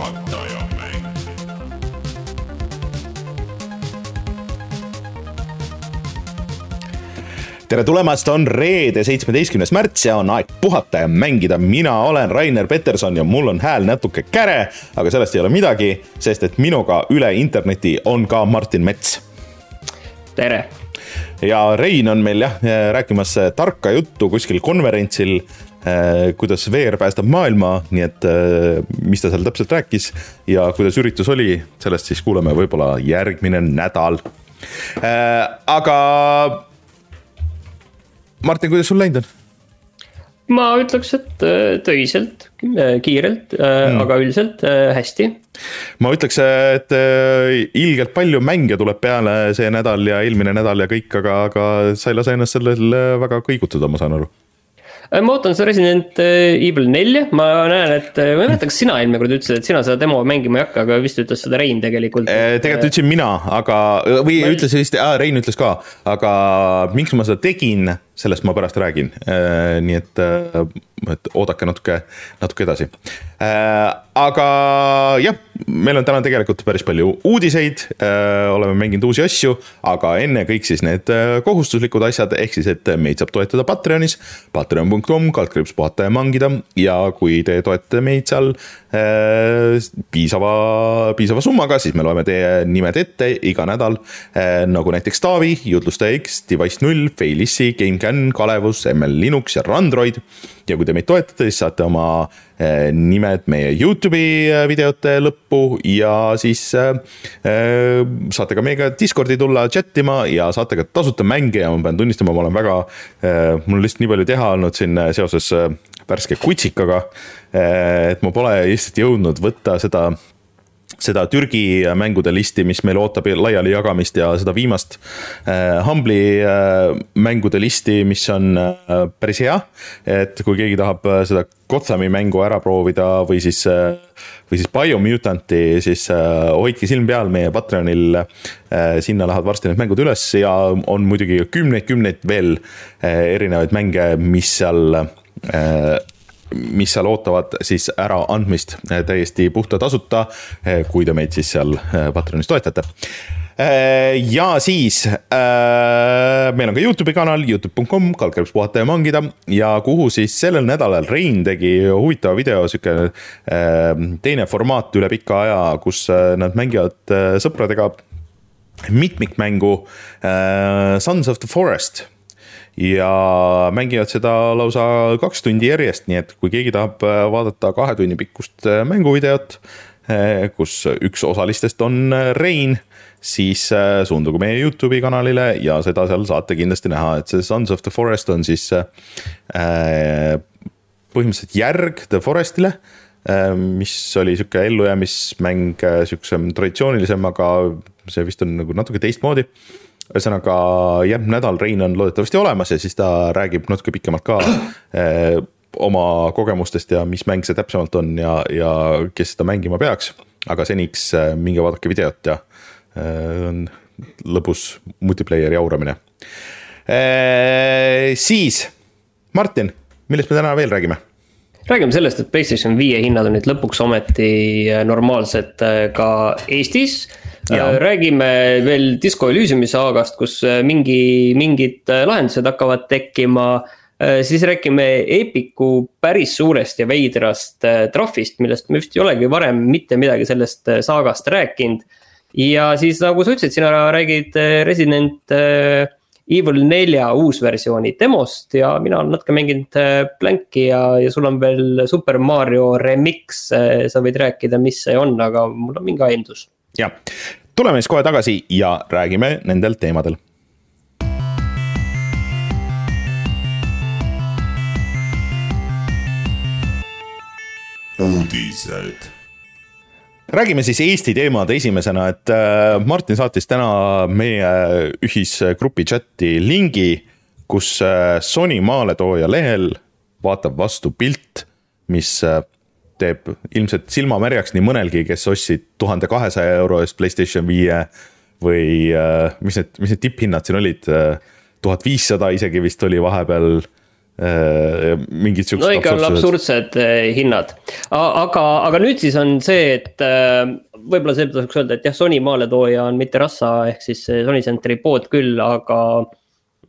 puhataja mäng. tere tulemast, on reede, seitsmeteistkümnes märts ja on aeg puhata ja mängida. mina olen Rainer Peterson ja mul on hääl natuke käre, aga sellest ei ole midagi, sest et minuga üle interneti on ka Martin Mets. tere, ja Rein on meil jah rääkimas tarka juttu kuskil konverentsil, kuidas VR päästab maailma, nii et eh, mis ta seal täpselt rääkis ja kuidas üritus oli, sellest siis kuuleme võib-olla järgmine nädal. aga Martin, kuidas sul läinud on? ma ütleks, et äh, töiselt, kiirelt, aga üldiselt äh, hästi. ma ütleks, et äh, ilgelt palju mänge tuleb peale see nädal ja eelmine nädal ja kõik, aga, aga sa ei lase ennast sellel äh, väga kõigutada, ma saan aru. Äh, ma ootan seda Resident Evil nelja, ma näen, et ma ei mäleta, kas sina eelmine kord ütlesid, et sina seda demo mängima ei hakka, aga vist ütles seda Rein tegelikult. tegelikult ütlesin mina, aga, või ütles vist, Rein ütles ka, aga miks ma seda tegin, sellest ma pärast räägin. nii et, et oodake natuke, natuke edasi. Aga jah, meil on täna tegelikult päris palju uudiseid, oleme mänginud uusi asju, aga ennekõike siis need äh, kohustuslikud asjad, ehk siis, et meid saab toetada Patreonis, patreon.com, kaldkriips puhata ja mangida. Ja kui te toetate meid seal äh, piisava, piisava summaga, siis me loeme teie nimed ette iga nädal äh,. nagu näiteks Taavi, jutlustaja X, Device null, Failissi, GameCAN, Kalevus, ML Linux ja Randroid. ja kui te meid toetate, siis saate oma äh, nimed meie Youtube'i äh, videote lõppu ja siis äh, äh, saate ka meiega Discordi tulla chat ima ja saate ka tasuta mänge ja ma pean tunnistama, ma olen väga äh,, mul on lihtsalt nii palju teha olnud siin äh, seoses äh, värske kutsikaga äh,. Et ma pole lihtsalt jõudnud võtta seda seda Türgi mängude listi, mis meil ootab laiali jagamist ja seda viimast äh, Humble'i äh, mängude listi, mis on päris hea. et kui keegi tahab seda Gothami mängu ära proovida või siis või siis Biomutanti, siis äh, hoidke silm peal meie Patreonil äh,. sinna lähevad varsti need mängud üles ja on muidugi kümneid-kümneid veel äh, erinevaid mänge, mis seal äh, mis seal ootavad siis äraandmist eh, täiesti puhta tasuta, kui te meid siis seal eh, Patreonis toetate. ja siis äh, meil on ka Youtube'i kanal Youtube.com, kaldkriips puhata ja mangida ja kuhu siis sellel nädalal Rein tegi huvitava video, sihuke äh, teine formaat üle pika aja, kus nad mängivad äh, sõpradega mitmikmängu äh, Sons of the Forest ja mängivad seda lausa kaks tundi järjest, nii et kui keegi tahab äh, vaadata kahe tunni pikkust äh, mänguvideot, kus üks osalistest on äh, Rein, siis äh, suunduge meie Youtube'i kanalile ja seda seal saate kindlasti näha, et see Sons of the Forest on siis äh, põhimõtteliselt järg The Forestile, mis oli sihuke ellujäämismäng, sihukesem traditsioonilisem, aga see vist on nagu natuke teistmoodi ühesõnaga jah, nädal Rein on loodetavasti olemas ja siis ta räägib natuke pikemalt ka eh, oma kogemustest ja mis mäng see täpsemalt on ja, ja kes seda mängima peaks. aga seniks eh, minge vaadake videot ja eh, on lõbus multiplayer'i jauramine eh,. siis Martin, millest me täna veel räägime? räägime sellest, et Playstation viie hinnad on nüüd lõpuks ometi äh, normaalsed äh, ka Eestis. Jaa. räägime veel Disco Elysiumi saagast, kus äh, mingi, mingid äh, lahendused hakkavad tekkima. siis räägime Epiku päris suurest ja veidrast äh, trahvist, millest me vist ei olegi varem mitte midagi sellest äh, saagast rääkinud. ja siis nagu sa ütlesid, sina räägid äh, Resident äh, Evil nelja uusversiooni demost ja mina olen natuke mänginud äh, Blanki ja, ja sul on veel Super Mario Remix. sa võid rääkida, mis see on, aga mul on mingi aimdus. jah, tuleme siis kohe tagasi ja räägime nendel teemadel. uudised. räägime siis Eesti teemad esimesena, et äh, Martin saatis täna meie ühisgrupi chati lingi, kus äh, Sony maaletooja lehel vaatab vastu pilt, mis äh, teeb ilmselt silmamärjaks nii mõnelgi, kes ostsid tuhande kahesaja euro eest Playstation viie või äh, mis need, mis need tipphinnad siin olid, tuhat viissada isegi vist oli vahepeal mingid siuksed. no ikka absurdsed hinnad, aga, aga nüüd siis on see, et võib-olla selle tasuks öelda, et jah, Sony maaletooja on mitte Rassa ehk siis Sony Centeri pood küll, aga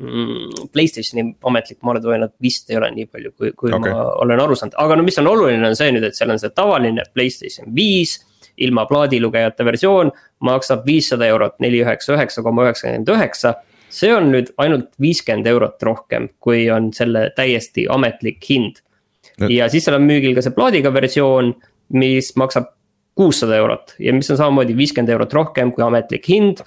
Playstationi ametlik maaletooja nad vist ei ole nii palju, kui, kui okay. ma olen aru saanud, aga no mis on oluline, on see nüüd, et seal on see tavaline Playstation viis ilma plaadilugejate versioon maksab viissada eurot, neli üheksa üheksa koma üheksakümmend üheksa see on nüüd ainult viiskümmend eurot rohkem, kui on selle täiesti ametlik hind. ja siis seal on müügil ka see plaadiga versioon, mis maksab kuussada eurot ja mis on samamoodi viiskümmend eurot rohkem kui ametlik hind.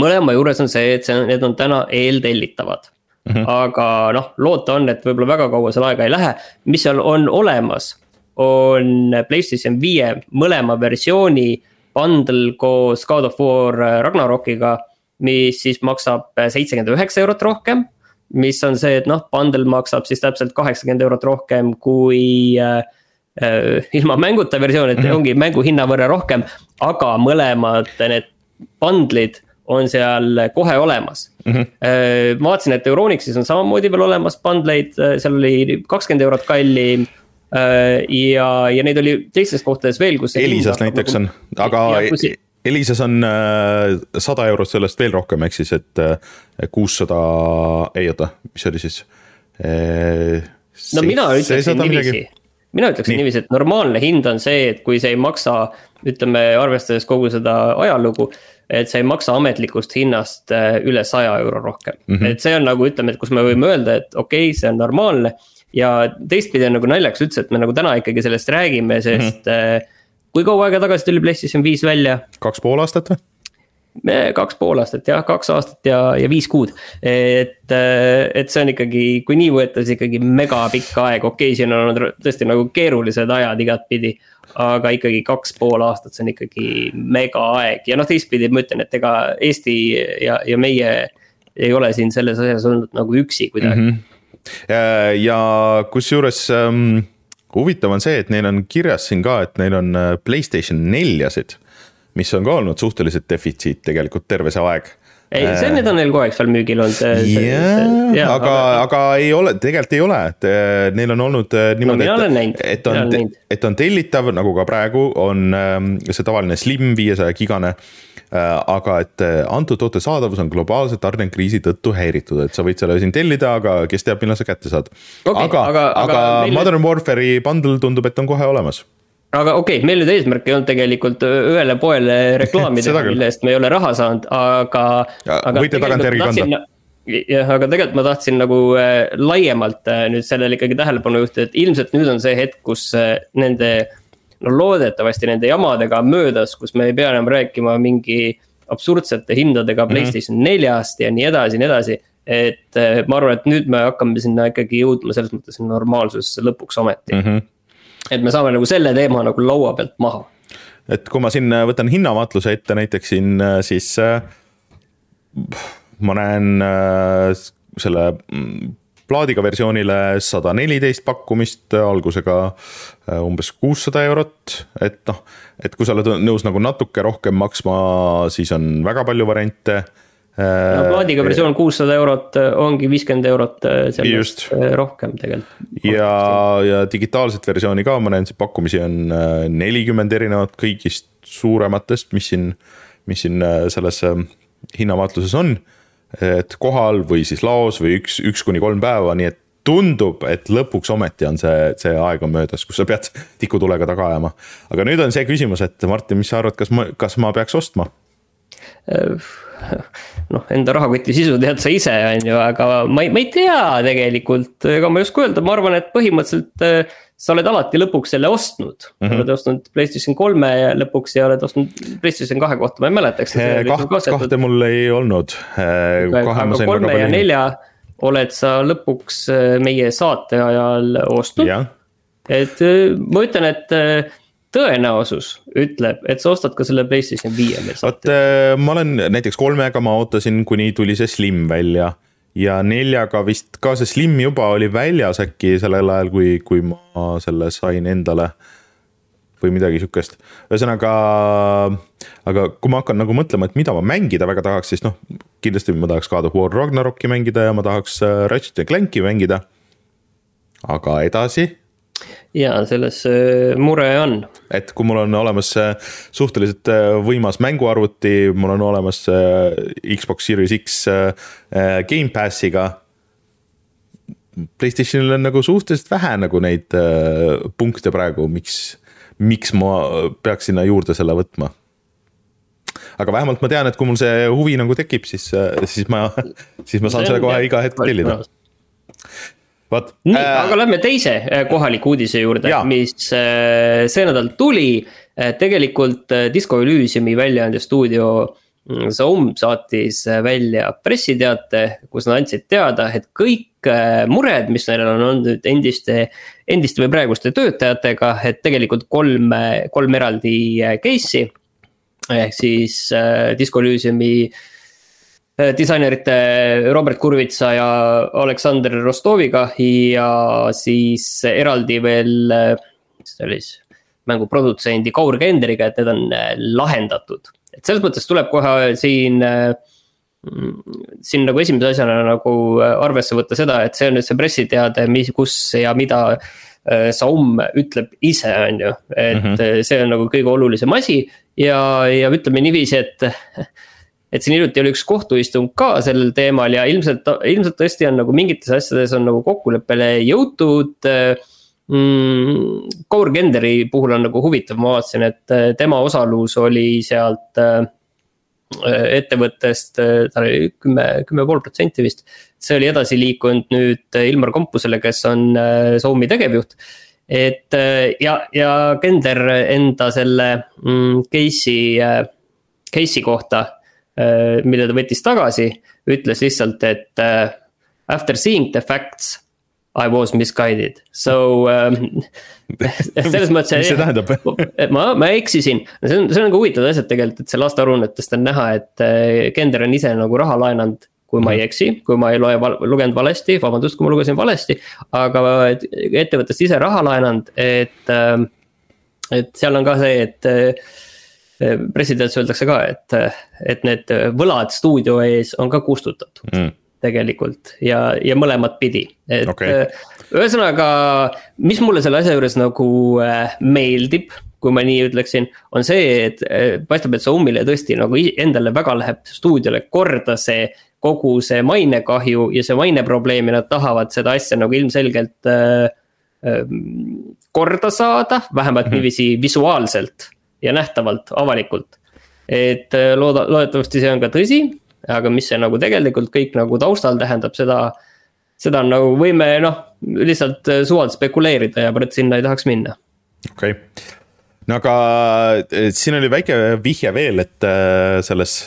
Mõlema juures on see, et see, need on täna eeltellitavad mm. -hmm. aga noh, loota on, et võib-olla väga kaua seal aega ei lähe, mis seal on olemas, on PlayStation viie mõlema versiooni bundle koos God of War Ragnarokiga mis siis maksab äh, seitsekümmend üheksa eurot rohkem. mis on see, et noh, bundle maksab siis täpselt kaheksakümmend eurot rohkem kui äh, äh, ilma mänguta versioon, et ongi mängu hinna võrra rohkem. aga mõlemad need bundle'id on seal kohe olemas mm. -hmm. ma vaatasin, et Euronixis on samamoodi veel olemas bundle'id, seal oli kakskümmend eurot kallim ja, ja neid oli teistes kohtades veel, kus. Elisas näiteks nagu, on, aga ja, Elises on äh, sada eurot sellest veel rohkem, ehk siis, et äh, kuussada, ei oota, mis oli siis? Äh, no mina ütleksin niiviisi, mina ütleksin Nii. niiviisi, et normaalne hind on see, et kui see ei maksa, ütleme, arvestades kogu seda ajalugu. Et see ei maksa ametlikust hinnast üle saja euro rohkem mm, -hmm. et see on nagu ütleme, et kus me võime öelda, et okei okay,, see on normaalne. ja teistpidi on nagu naljakas üldse, et me nagu täna ikkagi sellest räägime, sest mm. -hmm kui kaua aega tagasi tuli PlayStation viis välja? kaks pool aastat või? Kaks pool aastat jah, kaks aastat ja, ja viis kuud. et, et see on ikkagi, kui nii võtta, siis ikkagi mega pikk aeg, okei okay,, siin on olnud tõesti nagu keerulised ajad igatpidi. aga ikkagi kaks pool aastat, see on ikkagi mega aeg ja noh, teistpidi ma ütlen, et ega Eesti ja, ja meie ei ole siin selles asjas olnud nagu üksi kuidagi mm. -hmm. ja kusjuures ähm huvitav on see, et neil on kirjas siin ka, et neil on äh, Playstation neljasid, mis on ka olnud suhteliselt defitsiit tegelikult terve see aeg ei, see, need on neil kogu aeg seal müügil olnud. jah, aga, aga ei ole, tegelikult ei ole, et äh, neil on olnud äh, niimoodi no,, et, et on, et on tellitav, nagu ka praegu on ähm, see tavaline Slim viiesaja gigane Äh, aga et antud toote saadavus on globaalse tarnekriisi tõttu häiritud, et sa võid selle siin tellida, aga kes teab, millal sa kätte saad okay,. aga, aga, aga, aga meil... Modern Warfare'i bundle tundub, et on kohe olemas aga okei okay,, meil nüüd eesmärk ei olnud tegelikult ühele poele reklaami teha, mille eest me ei ole raha saanud, aga. võite tagantjärgi kanda jah, aga tegelikult ma tahtsin nagu äh, laiemalt äh, nüüd sellele ikkagi tähelepanu juhtida, et ilmselt nüüd on see hetk, kus äh, nende no loodetavasti nende jamadega on möödas, kus me ei pea enam rääkima mingi absurdsete hindadega mhm. Playstation neljast ja nii edasi ja nii edasi. et ma arvan, et nüüd me hakkame sinna ikkagi jõudma selles mõttes normaalsusesse lõpuks ometi mm. -hmm. Et me saame nagu selle teema nagu laua pealt maha. et kui ma siin äh, võtan hinnavaatluse ette näiteks siin, äh, siis äh, ma näen selle mm, plaadiga versioonile sada neliteist pakkumist algusega umbes kuussada eurot, et noh, et kui sa oled nõus nagu natuke rohkem maksma, siis on väga palju variante no äh, plaadiga versioon kuussada eurot äh, ongi viiskümmend eurot sellest Just. rohkem tegelikult. ja, ja digitaalset versiooni ka, ma näen, siin pakkumisi on nelikümmend erinevat kõigist suurematest, mis siin, mis siin selles hinnavaatluses on et kohal või siis laos või üks, üks kuni kolm päeva, nii et tundub, et lõpuks ometi on see, see aeg on möödas, kus sa pead tikutulega taga ajama. aga nüüd on see küsimus, et Martin, mis sa arvad, kas ma, kas ma peaks ostma? noh, enda rahakoti sisu tead sa ise, on ju, aga ma ei, ma ei tea tegelikult, ega ma ei oska öelda, ma arvan, et põhimõtteliselt sa oled alati lõpuks selle ostnud mm, -hmm. oled ostnud Playstation kolme lõpuks ja oled ostnud Playstation kahe kohta, ma ei mäleta, eks. kaht, kahte mul ei olnud. aga kolme ja nelja oled sa lõpuks meie saate ajal ostnud. et ma ütlen, et tõenäosus ütleb, et sa ostad ka selle PlayStation viie meil vot ma olen näiteks kolmega ma ootasin, kuni tuli see Slim välja. Ja neljaga vist ka see Slim juba oli väljas äkki sellel ajal, kui, kui ma selle sain endale. või midagi sihukest, ühesõnaga, aga kui ma hakkan nagu mõtlema, et mida ma mängida väga tahaks, siis noh, kindlasti ma tahaks God of War Ragnaroki mängida ja ma tahaks äh, Ratchet ja Clanki mängida. Aga edasi ja selles äh, mure on. et kui mul on olemas äh, suhteliselt äh, võimas mänguarvuti, mul on olemas Xbox Series X Gamepassiga. Playstationil on nagu suhteliselt vähe nagu neid punkte praegu, miks, miks ma peaks sinna juurde selle võtma aga vähemalt ma tean, et kui mul see huvi nagu tekib, siis, siis ma, siis ma saan selle kohe iga hetk tellida vot. nii äh,, aga lähme teise äh, kohaliku uudise juurde, mis äh, see nädal tuli. tegelikult Disco Elysiumi väljaandestuudio Zoom mm, saatis välja pressiteate, kus nad andsid teada, et kõik mured, mis neil on olnud endiste, endiste või praeguste töötajatega, et tegelikult kolm, kolm eraldi case'i. ehk siis Disco Elysiumi äh, Äh, disainerite Robert Kurvitsa ja Aleksander Rostoviga ja siis eraldi veel, äh, mis ta oli siis, mängu produtsendi Kaur Kenderiga, et need on äh, lahendatud. et selles mõttes tuleb kohe siin, siin nagu esimese asjana nagu arvesse võtta seda, et see on nüüd see pressiteade, mis, kus ja mida Saum ütleb ise, on ju, et mm -hmm. see on nagu kõige olulisem asi ja, ja ütleme niiviisi, et et siin hiljuti oli üks kohtuistung ka sellel teemal ja ilmselt, ilmselt tõesti on nagu mingites asjades on nagu kokkuleppele jõutud mm,. Kaur Kenderi puhul on nagu huvitav, ma vaatasin, et äh, tema osalus oli sealt äh, ettevõttest, äh, ta oli kümme, kümme pool protsenti vist. see oli edasi liikunud nüüd Ilmar Kompusele, kes on Zoomi tegevjuht. et ja, ja Kender enda selle mm, case'i, case'i kohta Äh, mille ta võttis tagasi, ütles lihtsalt, et uh, after seeing the facts. I was misguided, so um, selles mõttes. mis see tähendab ma, ma eksisin, see on, see on nagu huvitavad asjad tegelikult, et seal aastaaruannetest on näha, et Kender on ise nagu raha laenanud kui ma ei mhm. eksi, kui ma ei loe val, lugenud valesti, vabandust, kui ma lugesin valesti. aga ettevõttest ise raha laenanud, et, et seal on ka see, et pressiteates öeldakse ka, et, et need võlad stuudio ees on ka kustutatud mm. tegelikult ja, ja mõlemat pidi, et okay. ühesõnaga, mis mulle selle asja juures nagu äh, meeldib kui ma nii ütleksin, on see, et äh, paistab, et Zoom'ile tõesti nagu endale väga läheb stuudiole korda see kogu see mainekahju ja see maineprobleem ja nad tahavad seda asja nagu ilmselgelt äh, äh, korda saada, vähemalt mm -hmm. niiviisi visuaalselt ja nähtavalt, avalikult. et äh, looda, loodetavasti see on ka tõsi, aga mis see nagu tegelikult kõik nagu taustal tähendab, seda. seda on nagu võime noh, lihtsalt äh, suvalt spekuleerida ja praegu sinna ei tahaks minna. okei okay., no aga siin oli väike vihje veel, et äh, selles,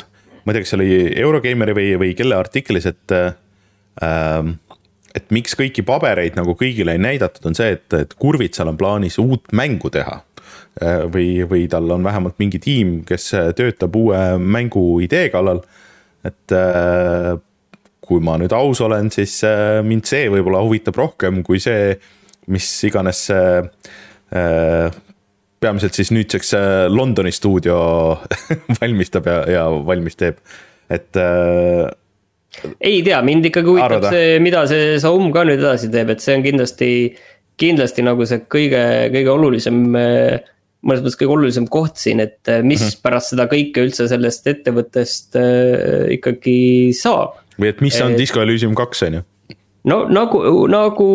ma ei tea, kas see oli Eurogeimeri või, või kelle artiklis, et äh, et miks kõiki pabereid nagu kõigile ei näidatud, on see, et, et Kurvitsal on plaanis uut mängu teha Äh, või, või tal on vähemalt mingi tiim, kes töötab uue mängu idee kallal. et äh, kui ma nüüd aus olen, siis äh, mind see võib-olla huvitab rohkem kui see, mis iganes see peamiselt siis nüüdseks Londoni stuudio valmistab ja, ja valmis teeb, et ei tea, mind ikkagi huvitab arvada. see, mida see Saum ka nüüd edasi teeb, et see on kindlasti, kindlasti nagu see kõige, kõige olulisem mõnes mõttes kõige olulisem koht siin, et äh, mis mm -hmm. pärast seda kõike üldse sellest ettevõttest äh, ikkagi saab. või et mis on et, Disco Elysium kaks, on ju? no nagu, nagu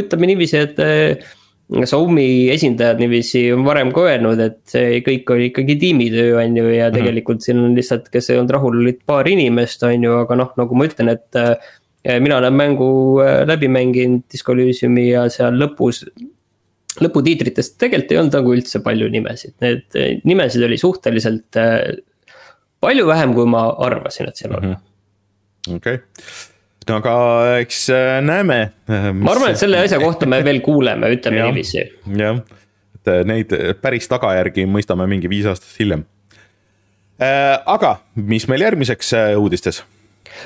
ütleme niiviisi, et äh, Xiaomi esindajad niiviisi on varem ka öelnud, et see kõik oli ikkagi tiimitöö, on ju, ja mhm. tegelikult mm -hmm. siin on lihtsalt, kes ei olnud rahul, olid paar inimest, on ju, aga noh, nagu ma ütlen, et äh, mina olen mängu äh, läbi mänginud Disco Elysiumi ja seal lõpus lõputiitritest tegelikult ei olnud nagu üldse palju nimesid, need eh, nimesid oli suhteliselt eh, palju vähem, kui ma arvasin, et seal on. Mhm. okei, no aga eks eh, näeme. ma arvan, et selle asja kohta me veel kuuleme, ütleme niiviisi. jah, et neid päris tagajärgi mõistame mingi viis aastat hiljem. aga mis meil järgmiseks uudistes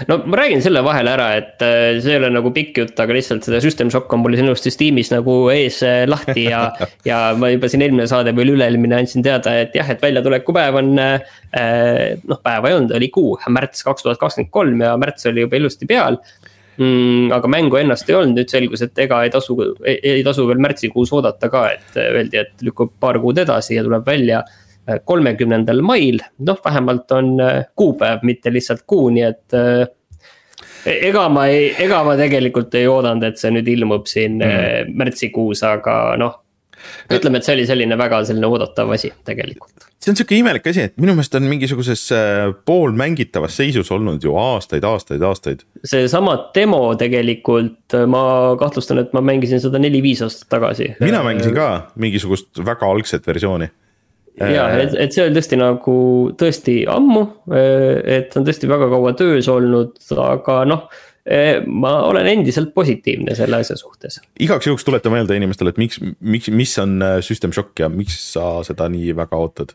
no ma räägin selle vahele ära, et äh, see ei ole nagu pikk jutt, aga lihtsalt seda System Shock on mul siin ilusti Steamis nagu ees äh, lahti ja ja ma juba siin eelmine saade või üle-eelmine andsin teada, et jah, et väljatulekupäev on. Äh, noh, päeva ei olnud, oli kuu, märts kaks tuhat kakskümmend kolm ja märts oli juba ilusti peal mm,. aga mängu ennast ei olnud, nüüd selgus, et ega ei tasu, ei tasu veel märtsikuus oodata ka, et öeldi, et lükkub paar kuud edasi ja tuleb välja äh, kolmekümnendal mail, noh, vähemalt on äh, kuupäev, mitte lihtsalt kuu, nii et äh, ega ma ei, ega ma tegelikult ei oodanud, et see nüüd ilmub siin mm. märtsikuus, aga noh ütleme, et see oli selline väga selline oodatav asi tegelikult. see on sihuke imelik asi, et minu meelest on mingisuguses poolmängitavas seisus olnud ju aastaid, aastaid, aastaid. seesama demo tegelikult, ma kahtlustan, et ma mängisin seda neli-viis aastat tagasi. mina mängisin ka mingisugust väga algset versiooni ja, äh, et, et see oli tõesti nagu tõesti ammu, et on tõesti väga kaua töös olnud, aga noh Eh, ma olen endiselt positiivne selle asja suhtes. igaks juhuks tuleta meelde inimestele, et miks, miks, mis on äh, System Shock ja miks sa seda nii väga ootad?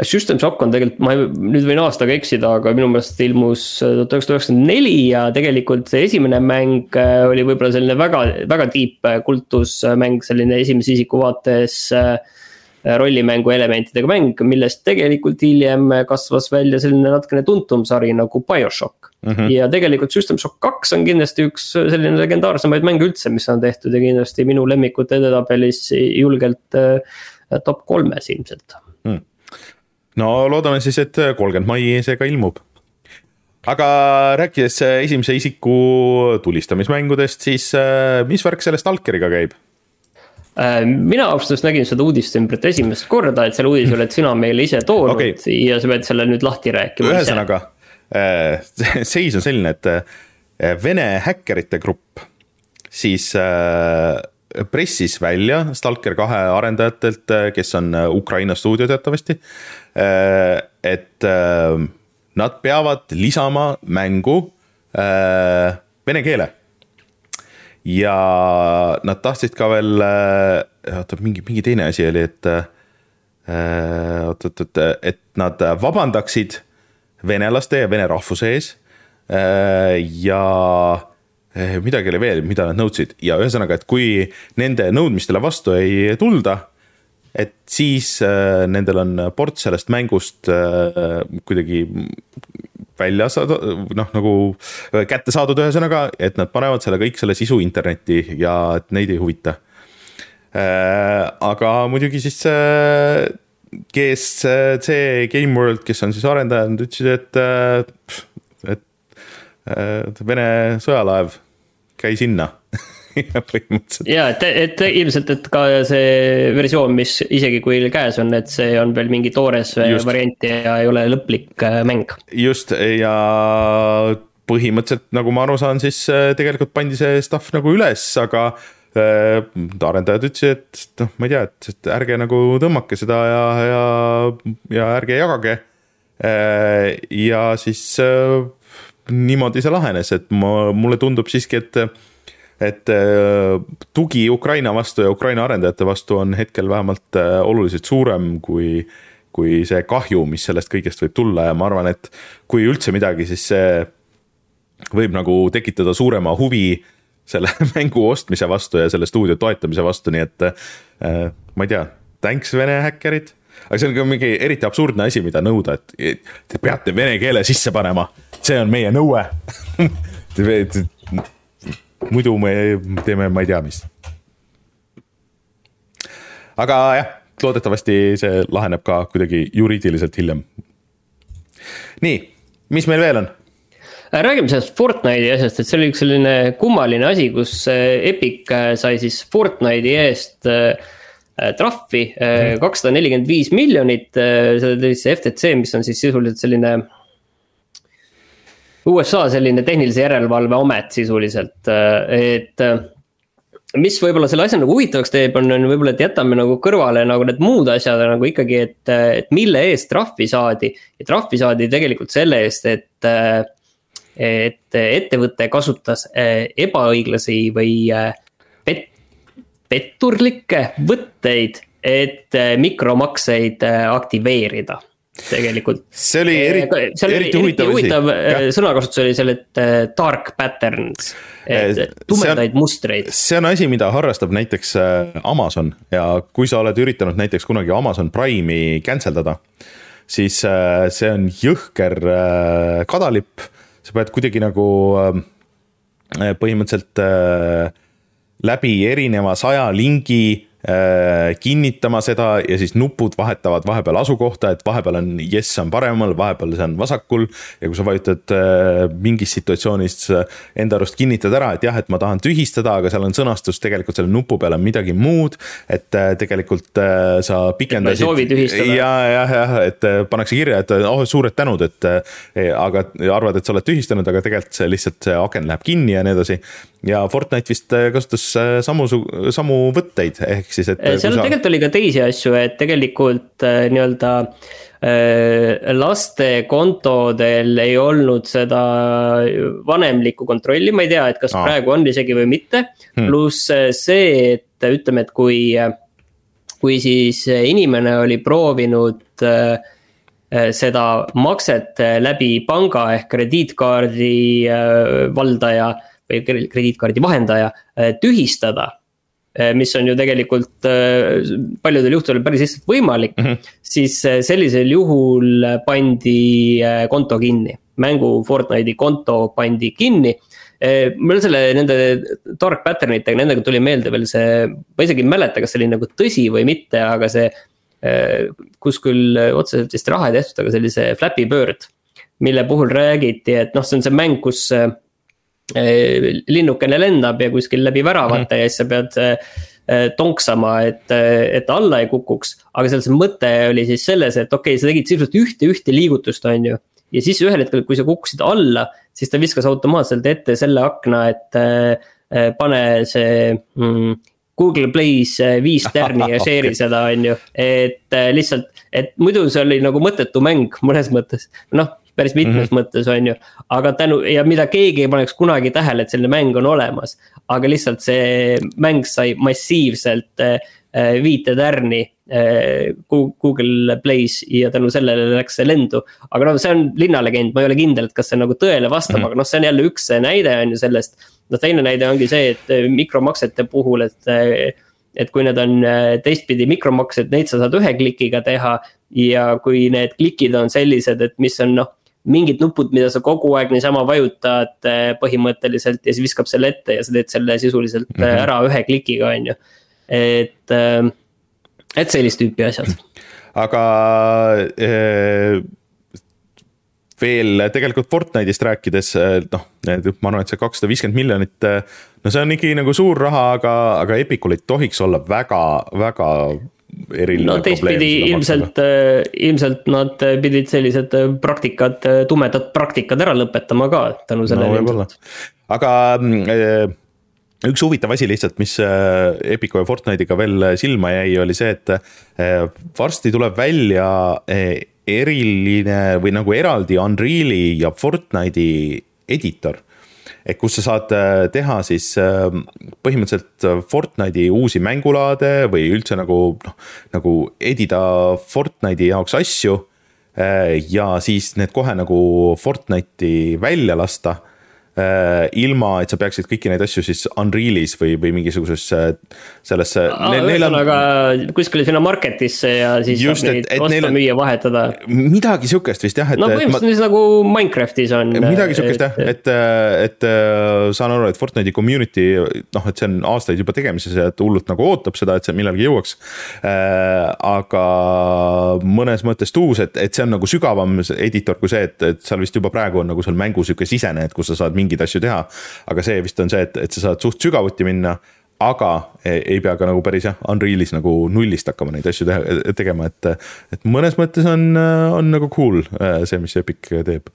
System Shock on tegelikult, ma nüüd võin aastaga eksida, aga minu meelest ilmus äh, tuhat üheksasada üheksakümmend neli ja tegelikult see esimene mäng äh, oli võib-olla selline väga, väga deep kultusmäng, selline esimese isiku vaates äh, rollimängu elementidega mäng, millest tegelikult hiljem kasvas välja selline natukene tuntum sari nagu BioShock mm. -hmm. ja tegelikult System Shock kaks on kindlasti üks selline legendaarsemaid mänge üldse, mis on tehtud ja kindlasti minu lemmikute edetabelis julgelt äh, top kolmes ilmselt mm.. no loodame siis, et kolmkümmend mai see ka ilmub aga rääkides esimese isiku tulistamismängudest, siis äh, mis värk selle Stalkeriga käib? Äh, mina ausalt öeldes nägin seda uudist ümbrit esimest korda, et selle uudise oled sina meile ise toonud okay. ja sa pead selle nüüd lahti rääkima. ühesõnaga, äh, seis on selline, et äh, Vene häkkerite grupp siis pressis välja Stalker kahe arendajatelt, kes on Ukraina stuudio teatavasti. et nad peavad lisama mängu vene keele ja nad tahtsid ka veel, äh, oota mingi, mingi teine asi oli, et äh, oot, oot, oot, et nad vabandaksid venelaste ja vene rahvuse ees. Äh, ja midagi oli veel, mida nad nõudsid ja ühesõnaga, et kui nende nõudmistele vastu ei tulda, et siis nendel on ports sellest mängust kuidagi välja saada, noh nagu kätte saadud, ühesõnaga, et nad panevad selle kõik selle sisu internetti ja et neid ei huvita. Äh, aga muidugi siis see GSC Game World, kes on siis arendajad, nad ütlesid, et, et, et Vene sõjalaev, käi sinna põhimõtteliselt. ja et, et ilmselt, et ka see versioon, mis isegi kui käes on, et see on veel mingi toores just. variant ja ei ole lõplik äh, mäng. just ja põhimõtteliselt nagu ma aru saan, siis äh, tegelikult pandi see stuff nagu üles, aga äh, arendajad ütlesid, et noh, ma ei tea, et, et ärge nagu tõmmake seda ja, ja, ja ärge jagage äh,. ja siis äh, niimoodi see lahenes, et ma, mulle tundub siiski, et et äh, tugi Ukraina vastu ja Ukraina arendajate vastu on hetkel vähemalt äh, oluliselt suurem kui, kui see kahju, mis sellest kõigest võib tulla ja ma arvan, et kui üldse midagi, siis see võib nagu tekitada suurema huvi selle mängu ostmise vastu ja selle stuudio toetamise vastu, nii et äh, ma ei tea, thanks Vene häkkerid. Aga see on ka mingi eriti absurdne asi, mida nõuda, et te peate vene keele sisse panema, see on meie nõue muidu me teeme, ma ei tea, mis. aga jah, loodetavasti see laheneb ka kuidagi juriidiliselt hiljem. nii, mis meil veel on? räägime sellest Fortnite'i asjast, et see oli üks selline kummaline asi, kus äh, Epic äh, sai siis Fortnite'i eest äh, trahvi mhm. kakssada nelikümmend viis miljonit, see oli siis FTC, mis on siis sisuliselt selline USA selline tehnilise järelevalve amet sisuliselt, et mis võib-olla selle asja nagu huvitavaks teeb, on, on võib-olla, et jätame nagu kõrvale nagu need muud asjad nagu ikkagi, et, et mille eest trahvi saadi. ja trahvi saadi tegelikult selle eest, et, et ettevõte kasutas ebaõiglasi või pet-, petturlikke võtteid, et mikromakseid aktiveerida tegelikult. see oli eriti, eriti huvitav, huvitav äh, sõnakasutus oli seal, et äh, dark patterns, tumedaid mustreid. see on asi, mida harrastab näiteks Amazon. Ja kui sa oled üritanud näiteks kunagi Amazon Prime'i cancel dada, siis see on jõhker kadalipp, sa pead kuidagi nagu põhimõtteliselt läbi erineva saja lingi kinnitama seda ja siis nupud vahetavad vahepeal asukohta, et vahepeal on jess on paremal, vahepeal see on vasakul. ja kui sa vajutad äh, mingis situatsioonis enda arust kinnitad ära, et jah, et ma tahan tühistada, aga seal on sõnastus tegelikult selle nupu peal on midagi muud. et äh, tegelikult sa pikendasid. ja, jah, jah, et pannakse kirja, et oh, suured tänud, et aga arvad, et sa oled tühistanud, aga tegelikult see lihtsalt see aken läheb kinni ja nii edasi. Ja Fortnite vist kasutas samu, samu võtteid ehk siis, et. Äh, seal sa... tegelikult oli ka teisi asju, et tegelikult äh, nii-öelda äh, laste kontodel ei olnud seda vanemlikku kontrolli, ma ei tea, et kas Aa. praegu on isegi või mitte hmm.. pluss see, et ütleme, et kui, kui siis inimene oli proovinud seda makset läbi panga ehk krediitkaardi valdaja või krediitkaardi vahendaja tühistada Eh, mis on ju tegelikult eh, paljudel juhtudel päris lihtsalt võimalik mm, -hmm. siis sellisel juhul pandi konto kinni. mängu Fortnite'i konto pandi kinni. mul selle, nende dark pattern itega, nendega tuli meelde veel see, ma isegi ei mäleta, kas see oli nagu tõsi või mitte, aga see. kus küll otseselt vist raha ei tehtud, aga see Flappy Bird. mille puhul räägiti, et noh, see on see mäng, kus linnukene lendab ja kuskil läbi väravate mm ja siis sa pead eh, tonksama, et, et ta alla ei kukuks. aga seal see mõte oli siis selles, et okei okay,, sa tegid sisuliselt ühte, ühte liigutust, on ju. ja siis ühel hetkel, kui sa kukkusid alla, siis ta viskas automaatselt ette selle akna, et äh, pane see mm, Google Play's viis tärni ja share'i seda, on ju. et lihtsalt, et muidu see oli nagu mõttetu mäng mõnes mõttes, noh päris mitmes mm -hmm. mõttes, on ju. aga tänu ja mida keegi ei paneks kunagi tähele, et selline mäng on olemas. aga lihtsalt see mäng sai massiivselt äh, viite tärni äh, Google Play's ja tänu sellele läks see lendu. aga noh, see on linnalegend, ma ei ole kindel, et kas see nagu tõele vastab mm, -hmm. aga noh, see on jälle üks näide on ju sellest. no teine näide ongi see, et äh, mikromaksete puhul, et et kui need on teistpidi mikromaksed, neid sa saad ühe klikiga teha. ja kui need klikid on sellised, et mis on noh, mingid nupud, mida sa kogu aeg niisama vajutad eh, põhimõtteliselt ja siis viskab selle ette ja sa teed selle sisuliselt mm -hmm. ära ühe klikiga, on ju. et, eh, et sellist tüüpi asjad. aga äh, veel tegelikult Fortnite'ist rääkides, noh, ma arvan, et see kakssada viiskümmend miljonit. no see on ikkagi nagu suur raha, aga, aga Epicul ei tohiks olla väga, väga eriline no teistpidi ilmselt, äh, ilmselt nad pidid sellised äh, praktikad, äh, tumedad praktikad ära lõpetama ka tänu sellele no,. aga äh, üks huvitav asi lihtsalt, mis Epiku ja Fortnite'iga veel silma jäi, oli see, et varsti tuleb välja eriline või nagu eraldi Unreal'i ja Fortnite'i editor et kus sa saad äh, teha siis äh, põhimõtteliselt äh, Fortnite'i uusi mängulaade või üldse nagu noh, nagu edida Fortnite'i jaoks asju. ja siis need kohe nagu Fortnite'i välja lasta ilma, et sa peaksid kõiki neid asju siis Unreal'is või, või mingisuguses sellesse. ühesõnaga on... kuskile sinna market'isse ja siis Just, saab et, neid osta, on... müüa, vahetada. midagi sihukest vist jah. no põhimõtteliselt ma... nagu Minecraft'is on. midagi sihukest jah, et, et, et äh, saan aru, et Fortnite'i community noh, et see on aastaid juba tegemises ja et hullult nagu ootab seda, et see millalgi jõuaks äh,. aga mõnes mõttes tuus, et, et see on nagu sügavam editor kui see, et, et seal vist juba praegu on nagu seal mängu sihuke sisene, et kus sa saad mingeid asju teha. aga see vist on see, et, et sa saad suht sügavuti minna aga ei pea ka nagu päris jah, Unreal'is nagu nullist hakkama neid asju teha, tegema, et. et mõnes mõttes on, on nagu cool see, mis Epic teeb.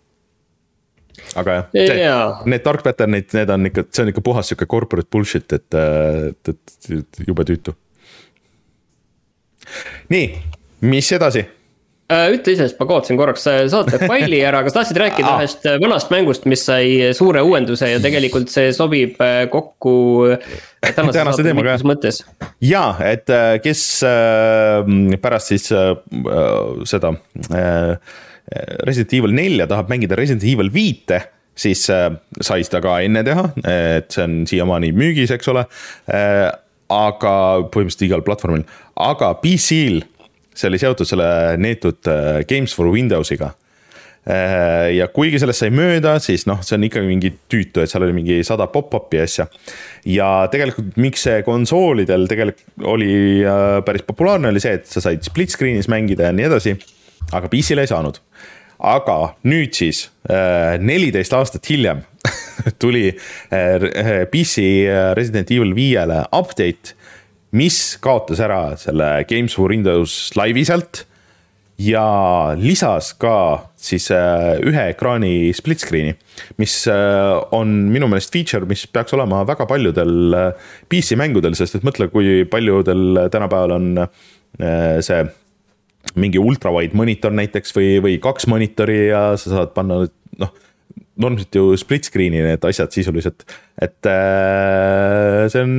aga jah yeah., need dark pattern'id, need on ikka, see on ikka puhas sihuke corporate bullshit, et, et, et jube tüütu. nii, mis edasi Äh, ütle ise, sest ma kaotasin korraks äh, saate faili ära, kas tahtsid rääkida ah. ühest äh, vanast mängust, mis sai suure uuenduse ja tegelikult see sobib kokku tänase saate teemaga mõttes? ja, et kes pärast siis seda Resident Evil nelja tahab mängida Resident Evil viite siis sai seda ka enne teha, et see on siiamaani müügis, eks ole. aga põhimõtteliselt igal platvormil, aga PC-l see oli seotud selle neetud äh, Games for Windows'iga. ja kuigi sellest sai mööda, siis noh, see on ikkagi mingi tüütu, et seal oli mingi sada pop-up'i asja. ja tegelikult, miks see konsoolidel tegelikult oli päris populaarne, oli see, et sa said split screen'is mängida ja nii edasi. aga PC-le ei saanud aga nüüd siis, neliteist aastat hiljem tuli PC Resident Evil viiele update mis kaotas ära selle Games for Windows laivi sealt ja lisas ka siis äh, ühe ekraani split screen'i, mis äh, on minu meelest feature, mis peaks olema väga paljudel äh, PC mängudel, sest et mõtle, kui paljudel tänapäeval on see mingi ultrawide monitor näiteks või, või kaks monitori ja sa saad panna noh, normaalselt ju split screen'i need asjad sisuliselt, et see on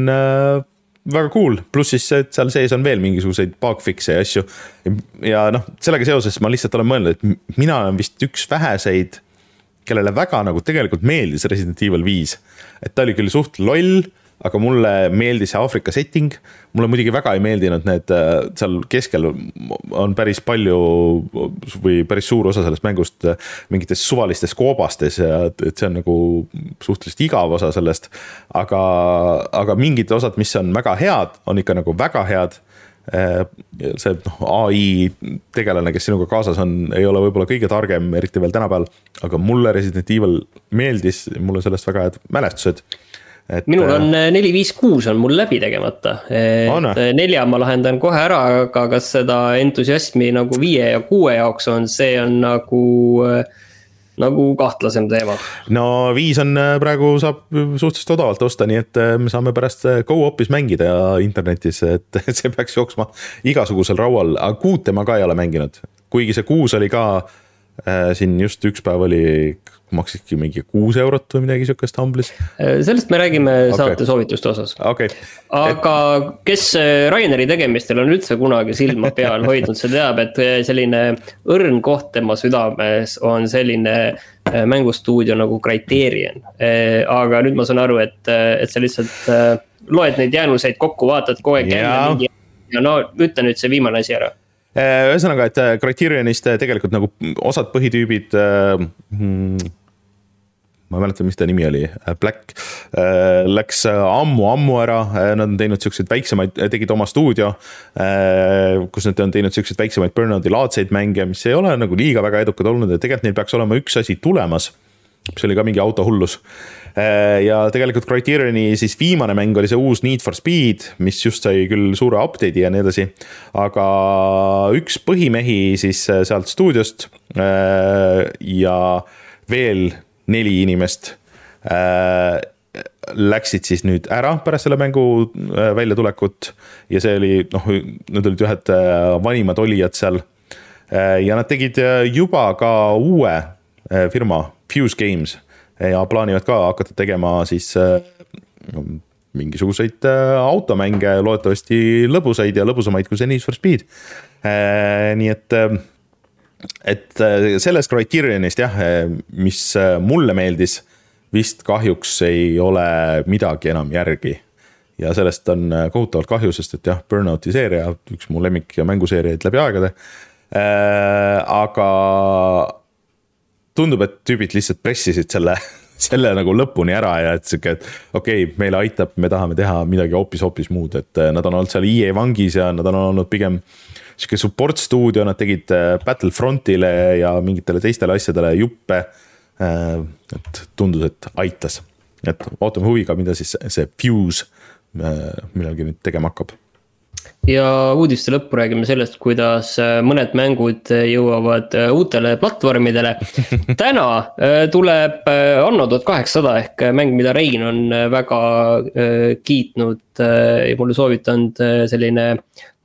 väga cool, pluss siis see, et seal sees on veel mingisuguseid bug fix'e ja asju. ja noh, sellega seoses ma lihtsalt olen mõelnud, et mina olen vist üks väheseid, kellele väga nagu tegelikult meeldis Resident Evil viis. et ta oli küll suht loll aga mulle meeldis see Aafrika setting. mulle muidugi väga ei meeldinud need, äh, seal keskel on päris palju või päris suur osa sellest mängust äh, mingites suvalistes koobastes ja et see on nagu suhteliselt igav osa sellest. aga, aga mingid osad, mis on väga head, on ikka nagu väga head äh, see noh, ai tegelane, kes sinuga kaasas on, ei ole võib-olla kõige targem, eriti veel tänapäeval. aga mulle Resident Evil meeldis, mul on sellest väga head mälestused et. minul on äh, neli, viis, kuus on mul läbi tegemata, et. Äh, nelja ma lahendan kohe ära, aga kas seda entusiasmi nagu viie ja kuue jaoks on, see on nagu äh, nagu kahtlasem teema. no viis on praegu saab suhteliselt odavalt osta, nii et me saame pärast go-op'is mängida internetis, et see peaks jooksma igasugusel raual, aga kuute ma ka ei ole mänginud. kuigi see kuus oli ka äh, siin just üks päev oli maksidki mingi kuus eurot või midagi sihukest Humble'is. sellest me räägime okay. saate soovituste osas okay.. aga et... kes äh, Raineri tegemistel on üldse kunagi silma peal hoidnud, see teab, et äh, selline õrn koht tema südames on selline äh, mängustuudio nagu Criterion. aga nüüd ma saan aru, et, et sa lihtsalt loed neid jäänuseid kokku, vaatad kogu aeg ja no ütle nüüd see viimane asi ära Äh, ühesõnaga, et äh, Criterionist äh, tegelikult nagu osad põhitüübid hmm, ma ei mäleta, mis ta nimi oli, Black läks ammu-ammu ära, nad on teinud siukseid väiksemaid, tegid oma stuudio. kus nad on teinud siukseid väiksemaid burnout'i laadseid mänge, mis ei ole nagu liiga väga edukad olnud ja tegelikult neil peaks olema üks asi tulemas. mis oli ka mingi autohullus Äh, ja tegelikult Criterioni siis viimane mäng oli see uus Need for Speed, mis just sai küll suure update'i ja nii edasi. aga üks põhimehi siis äh, sealt stuudiost äh, ja veel neli inimest läksid siis nüüd ära pärast selle mängu väljatulekut ja see oli noh, nad olid ühed vanimad olijad seal. ja nad tegid juba ka uue firma, Fuse Games ja plaanivad ka hakata tegema siis äh, mingisuguseid äh, automänge, loodetavasti lõbusaid ja lõbusamaid kui see Need for Speed. Äh, nii et, et sellest Criterionist jah, mis mulle meeldis, vist kahjuks ei ole midagi enam järgi. ja sellest on kohutavalt kahju, sest et jah, Burnouti seeria, üks mu lemmik mänguseeriaid läbi aegade. aga tundub, et tüübid lihtsalt pressisid selle, selle nagu lõpuni ära ja et sihuke, et okei okay,, meile aitab, me tahame teha midagi hoopis-hoopis muud, et eh, nad on olnud seal EA vangis ja nad on olnud pigem. sihuke support stuudio, nad tegid eh, Battlefrontile ja mingitele teistele asjadele juppe. Eh, et tundus, et aitas, et ootame huviga, mida siis see Fuse millalgi nüüd tegema hakkab ja uudiste lõppu räägime sellest, kuidas äh, mõned mängud äh, jõuavad äh, uutele platvormidele. täna tuleb Anno tuhat kaheksasada ehk mäng, mida Rein on väga kiitnud ja mulle soovitanud, selline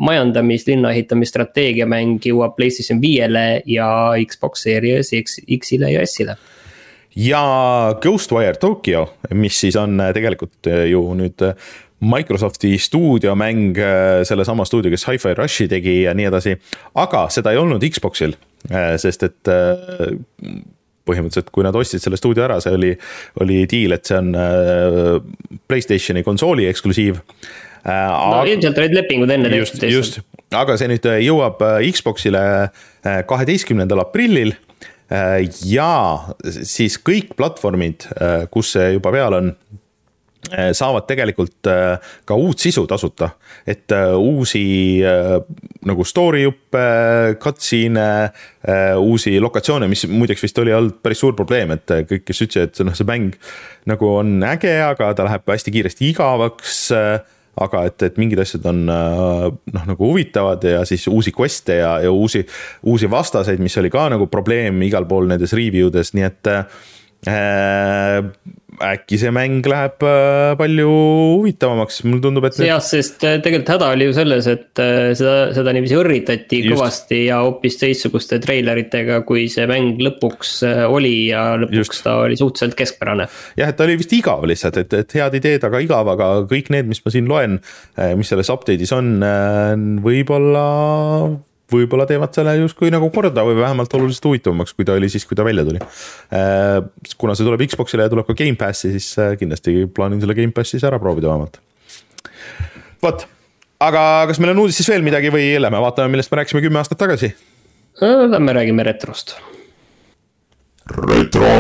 majandamis, linna ehitamisstrateegia mäng jõuab PlayStation viiele ja Xbox Series X, X-ile ja S-ile ja Ghostwire Tokyo, mis siis on tegelikult ju nüüd Microsofti stuudiomäng, äh, sellesama stuudio, kes Hi-Fi Rushi tegi ja nii edasi. aga seda ei olnud Xbox'il, äh, sest et äh, põhimõtteliselt, kui nad ostsid selle stuudio ära, see oli, oli diil, et see on Playstationi konsooli eksklusiiv. no ilmselt olid lepingud enne tehtud. just, aga see nüüd jõuab Xbox'ile kaheteistkümnendal aprillil ja siis kõik platvormid, kus see juba peal on saavad tegelikult äh, ka uut sisu tasuta, et äh, uusi nagu story juppe, cutscene'e, uusi lokatsioone, mis muideks vist oli olnud päris suur probleem, et kõik, kes ütlesid, et noh, see mäng nagu on äge, aga ta läheb hästi kiiresti igavaks aga et, et mingid asjad on noh, nagu huvitavad ja siis uusi quest'e ja, ja uusi, uusi vastaseid, mis oli ka nagu probleem igal pool nendes review des, nii et äh, äkki see mäng läheb äh, palju huvitavamaks, mulle tundub, et. jah, sest äh, tegelikult häda oli ju selles, et äh, seda, seda niiviisi õrritati Just. kõvasti ja hoopis teistsuguste treileritega, kui see mäng lõpuks oli ja lõpuks Just. ta oli suhteliselt keskpärane. jah, et ta oli vist igav lihtsalt, et, et head ideed, aga igav, aga kõik need, mis ma siin loen, mis selles update'is on, võib-olla võib-olla teevad selle justkui nagu korda või vähemalt oluliselt huvitavamaks, kui ta oli siis, kui ta välja tuli. Äh, kuna see tuleb Xbox'ile ja tuleb ka Gamepassi, siis äh, kindlasti plaanin selle Gamepassis ära proovida vähemalt. vot, aga kas meil on uudistes veel midagi või lähme vaatame, millest me rääkisime kümme aastat tagasi? Lähme räägime retrost. retro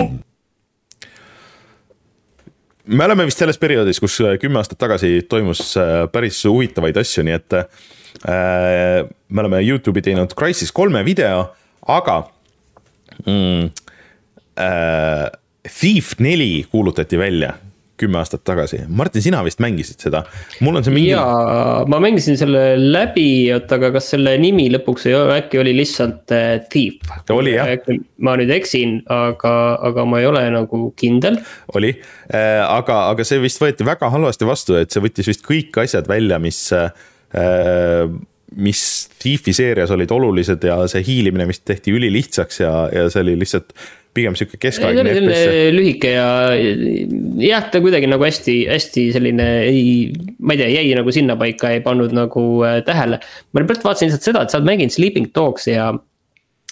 me oleme vist selles perioodis, kus äh, kümme aastat tagasi toimus päris huvitavaid asju, nii et Äh, me oleme Youtube'i teinud Crysis kolme video, aga mm, äh, Thief neli kuulutati välja kümme aastat tagasi, Martin, sina vist mängisid seda, mul on see mingi. jaa, ma mängisin selle läbi, oota, aga kas selle nimi lõpuks ei ole, äkki oli lihtsalt äh, Thief? oli jah. ma nüüd eksin, aga, aga ma ei ole nagu kindel. oli äh,, aga, aga see vist võeti väga halvasti vastu, et see võttis vist kõik asjad välja, mis äh, Äh, mis Thiefi seerias olid olulised ja see hiilimine vist tehti ülilihtsaks ja, ja see oli lihtsalt pigem sihuke keskaegne FPS. lühike ja jah, ta kuidagi nagu hästi, hästi selline ei, ma ei tea, jäi nagu sinnapaika, ei pannud nagu äh, tähele. ma praegu vaatasin lihtsalt seda, et sa oled mänginud Sleeping Dogs ja.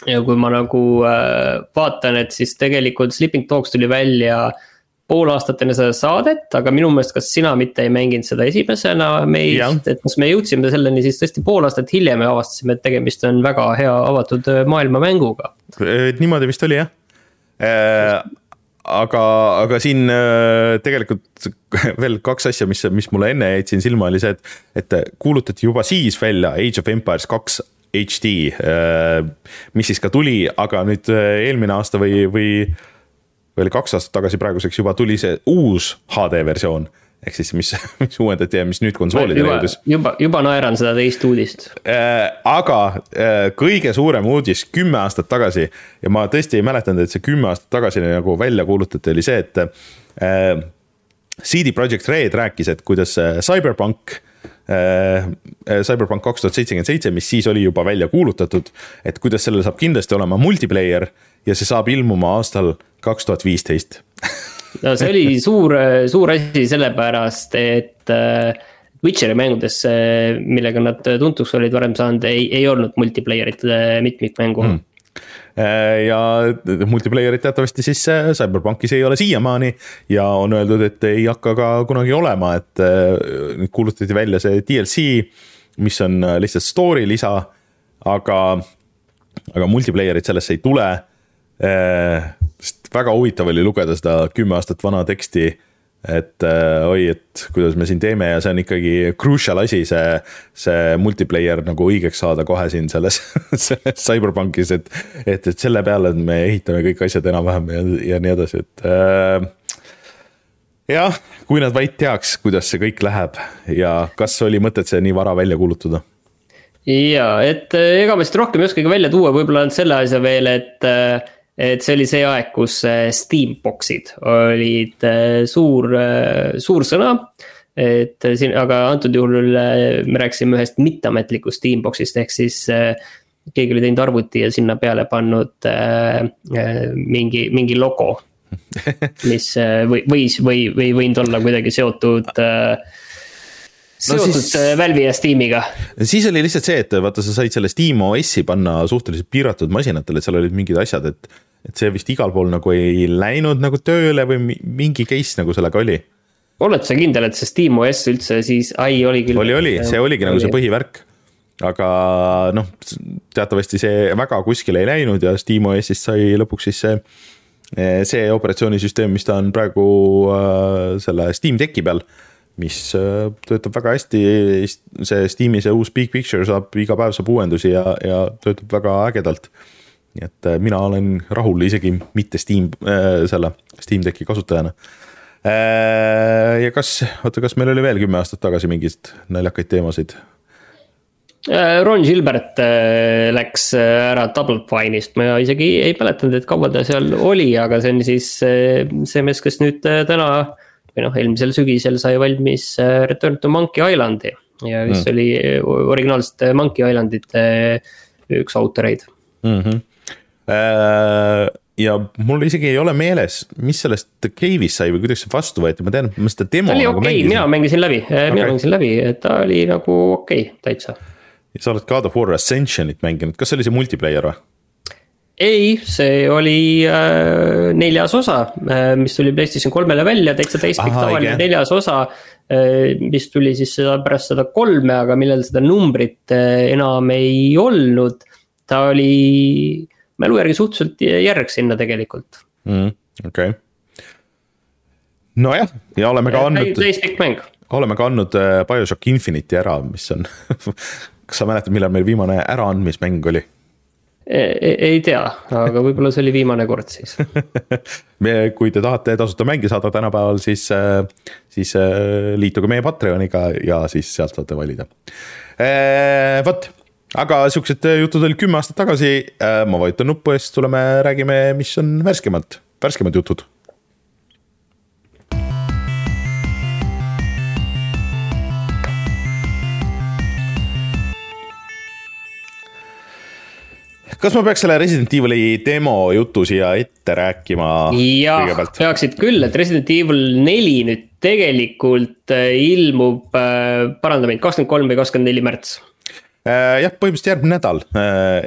ja kui ma nagu äh, vaatan, et siis tegelikult Sleeping Dogs tuli välja äh, pool aastat enne seda saadet, aga minu meelest, kas sina mitte ei mänginud seda esimesena meist, et kas me jõudsime selleni siis tõesti pool aastat hiljem ja avastasime, et tegemist on väga hea avatud äh, maailma mänguga. Äh, niimoodi vist oli jah äh, aga, aga siin tegelikult veel kaks asja, mis, mis mulle enne jäid siin silma, oli see, et, et kuulutati juba siis välja Age of Empires kaks HD, mis siis ka tuli, aga nüüd eelmine aasta või, või või oli kaks aastat tagasi praeguseks juba tuli see uus HD versioon ehk siis, mis, mis uuendati ja mis nüüd konsoolidele jõudis. juba, juba naeran seda teist uudist äh,. aga äh, kõige suurem uudis kümme aastat tagasi ja ma tõesti ei mäletanud, et see kümme aastat tagasi nagu välja kuulutati, oli see, et äh, CD Projekt Red rääkis, et kuidas äh, Cyberpunk Cyberpunk kaks tuhat seitsekümmend seitse, mis siis oli juba välja kuulutatud, et kuidas sellel saab kindlasti olema multiplayer ja see saab ilmuma aastal kaks tuhat viisteist. no see oli suur, suur asi sellepärast, et äh, Witcheri mängudes, millega nad tuntuks olid varem saanud, ei, ei olnud multiplayer'it mitmikmängu mm ja multiplayer'it teatavasti siis CyberPunkis ei ole siiamaani ja on öeldud, et ei hakka ka kunagi olema, et nüüd kuulutati välja see DLC, mis on lihtsalt story lisa, aga, aga multiplayer'it sellesse ei tule sest väga huvitav oli lugeda seda kümme aastat vana teksti. Et äh, oi, et kuidas me siin teeme ja see on ikkagi crucial asi, see, see multiplayer nagu õigeks saada kohe siin selles, selles CyberPunkis, et. et, et selle peale me ehitame kõik asjad enam-vähem ja, ja nii edasi, et äh, jah, kui nad vaid teaks, kuidas see kõik läheb ja kas oli mõtet see nii vara välja kuulutada ja, et ega ma siit rohkem ei oskagi välja tuua, võib-olla ainult selle asja veel, et äh, et see oli see aeg, kus äh, Steamboxid olid äh, suur, äh, suur sõna. et siin, aga antud juhul me rääkisime ühest mitteametlikust Steamboxist ehk siis keegi oli teinud arvuti ja sinna peale pannud mingi, mingi logo. mis või, võis või, või võinud olla kuidagi seotud seotud no siis, Valve'i ja Steamiga. siis oli lihtsalt see, et vaata, sa said selle Steam OS-i panna suhteliselt piiratud masinatele, et seal olid mingid asjad, et et see vist igal pool nagu ei läinud nagu tööle või mingi case nagu sellega oli. oled sa kindel, et see SteamOS üldse siis, ai oli küll. oli, oli, see oligi oli. nagu see põhivärk. aga noh, teatavasti see väga kuskile ei läinud ja SteamOS-ist sai lõpuks siis see, see operatsioonisüsteem, mis ta on praegu äh, selle Steam Decki peal mis äh, töötab väga hästi, see Steam'i see uus Big Picture saab, iga päev saab uuendusi ja, ja töötab väga ägedalt. Nii et äh, mina olen rahul isegi mitte Steam äh,, selle Steam Decki kasutajana äh,. ja kas, oota, kas meil oli veel kümme aastat tagasi mingeid naljakaid teemasid? Äh, Ron Gilbert läks ära Double Fine'ist, ma isegi ei mäletanud, et kaua ta seal oli, aga see on siis see mees, kes nüüd täna või noh, eelmisel sügisel sai valmis äh, Return to Monkey Islandi ja kes mm. oli äh, originaalsete Monkey Islandite äh, üks autoreid mm. -hmm. Ja mul isegi ei ole meeles, mis sellest cave'ist sai või kuidas see vastu võeti, ma tean, ma seda demo. ta oli nagu okei okay,, mina mängisin läbi okay., mina mängisin läbi, ta oli nagu okei okay,, täitsa. sa oled God of War Ascensionit mänginud, kas see oli see multiplayer või? ei, see oli äh, neljas osa äh,, mis tuli PlayStation kolmele välja, täitsa täispikk tavaline neljas osa äh,. mis tuli siis seda pärast seda kolme, aga millel seda numbrit äh, enam ei olnud. ta oli mälu järgi suhteliselt järg sinna tegelikult mm,. okei okay., nojah, ja oleme ka andnud. täispikk mäng. oleme ka andnud äh, BioShock Infinite'i ära, mis on kas sa mäletad, millal meil viimane äraandmismäng oli? ei, ei tea, aga võib-olla see oli viimane kord siis me, kui te tahate tasuta mänge saada tänapäeval, siis, äh, siis äh, liituge meie Patreoniga ja siis sealt saate valida. Äh, vot, aga siuksed jutud olid kümme aastat tagasi. ma vajutan nuppu ja siis tuleme, räägime, mis on värskemad, värskemad jutud kas ma peaks selle Resident Evil'i demo jutu siia ette rääkima? jah, peaksid küll, et Resident Evil neli nüüd tegelikult äh, ilmub, äh, paranda mind, kakskümmend kolm või kakskümmend neli märts. Äh, jah, põhimõtteliselt järgmine nädal,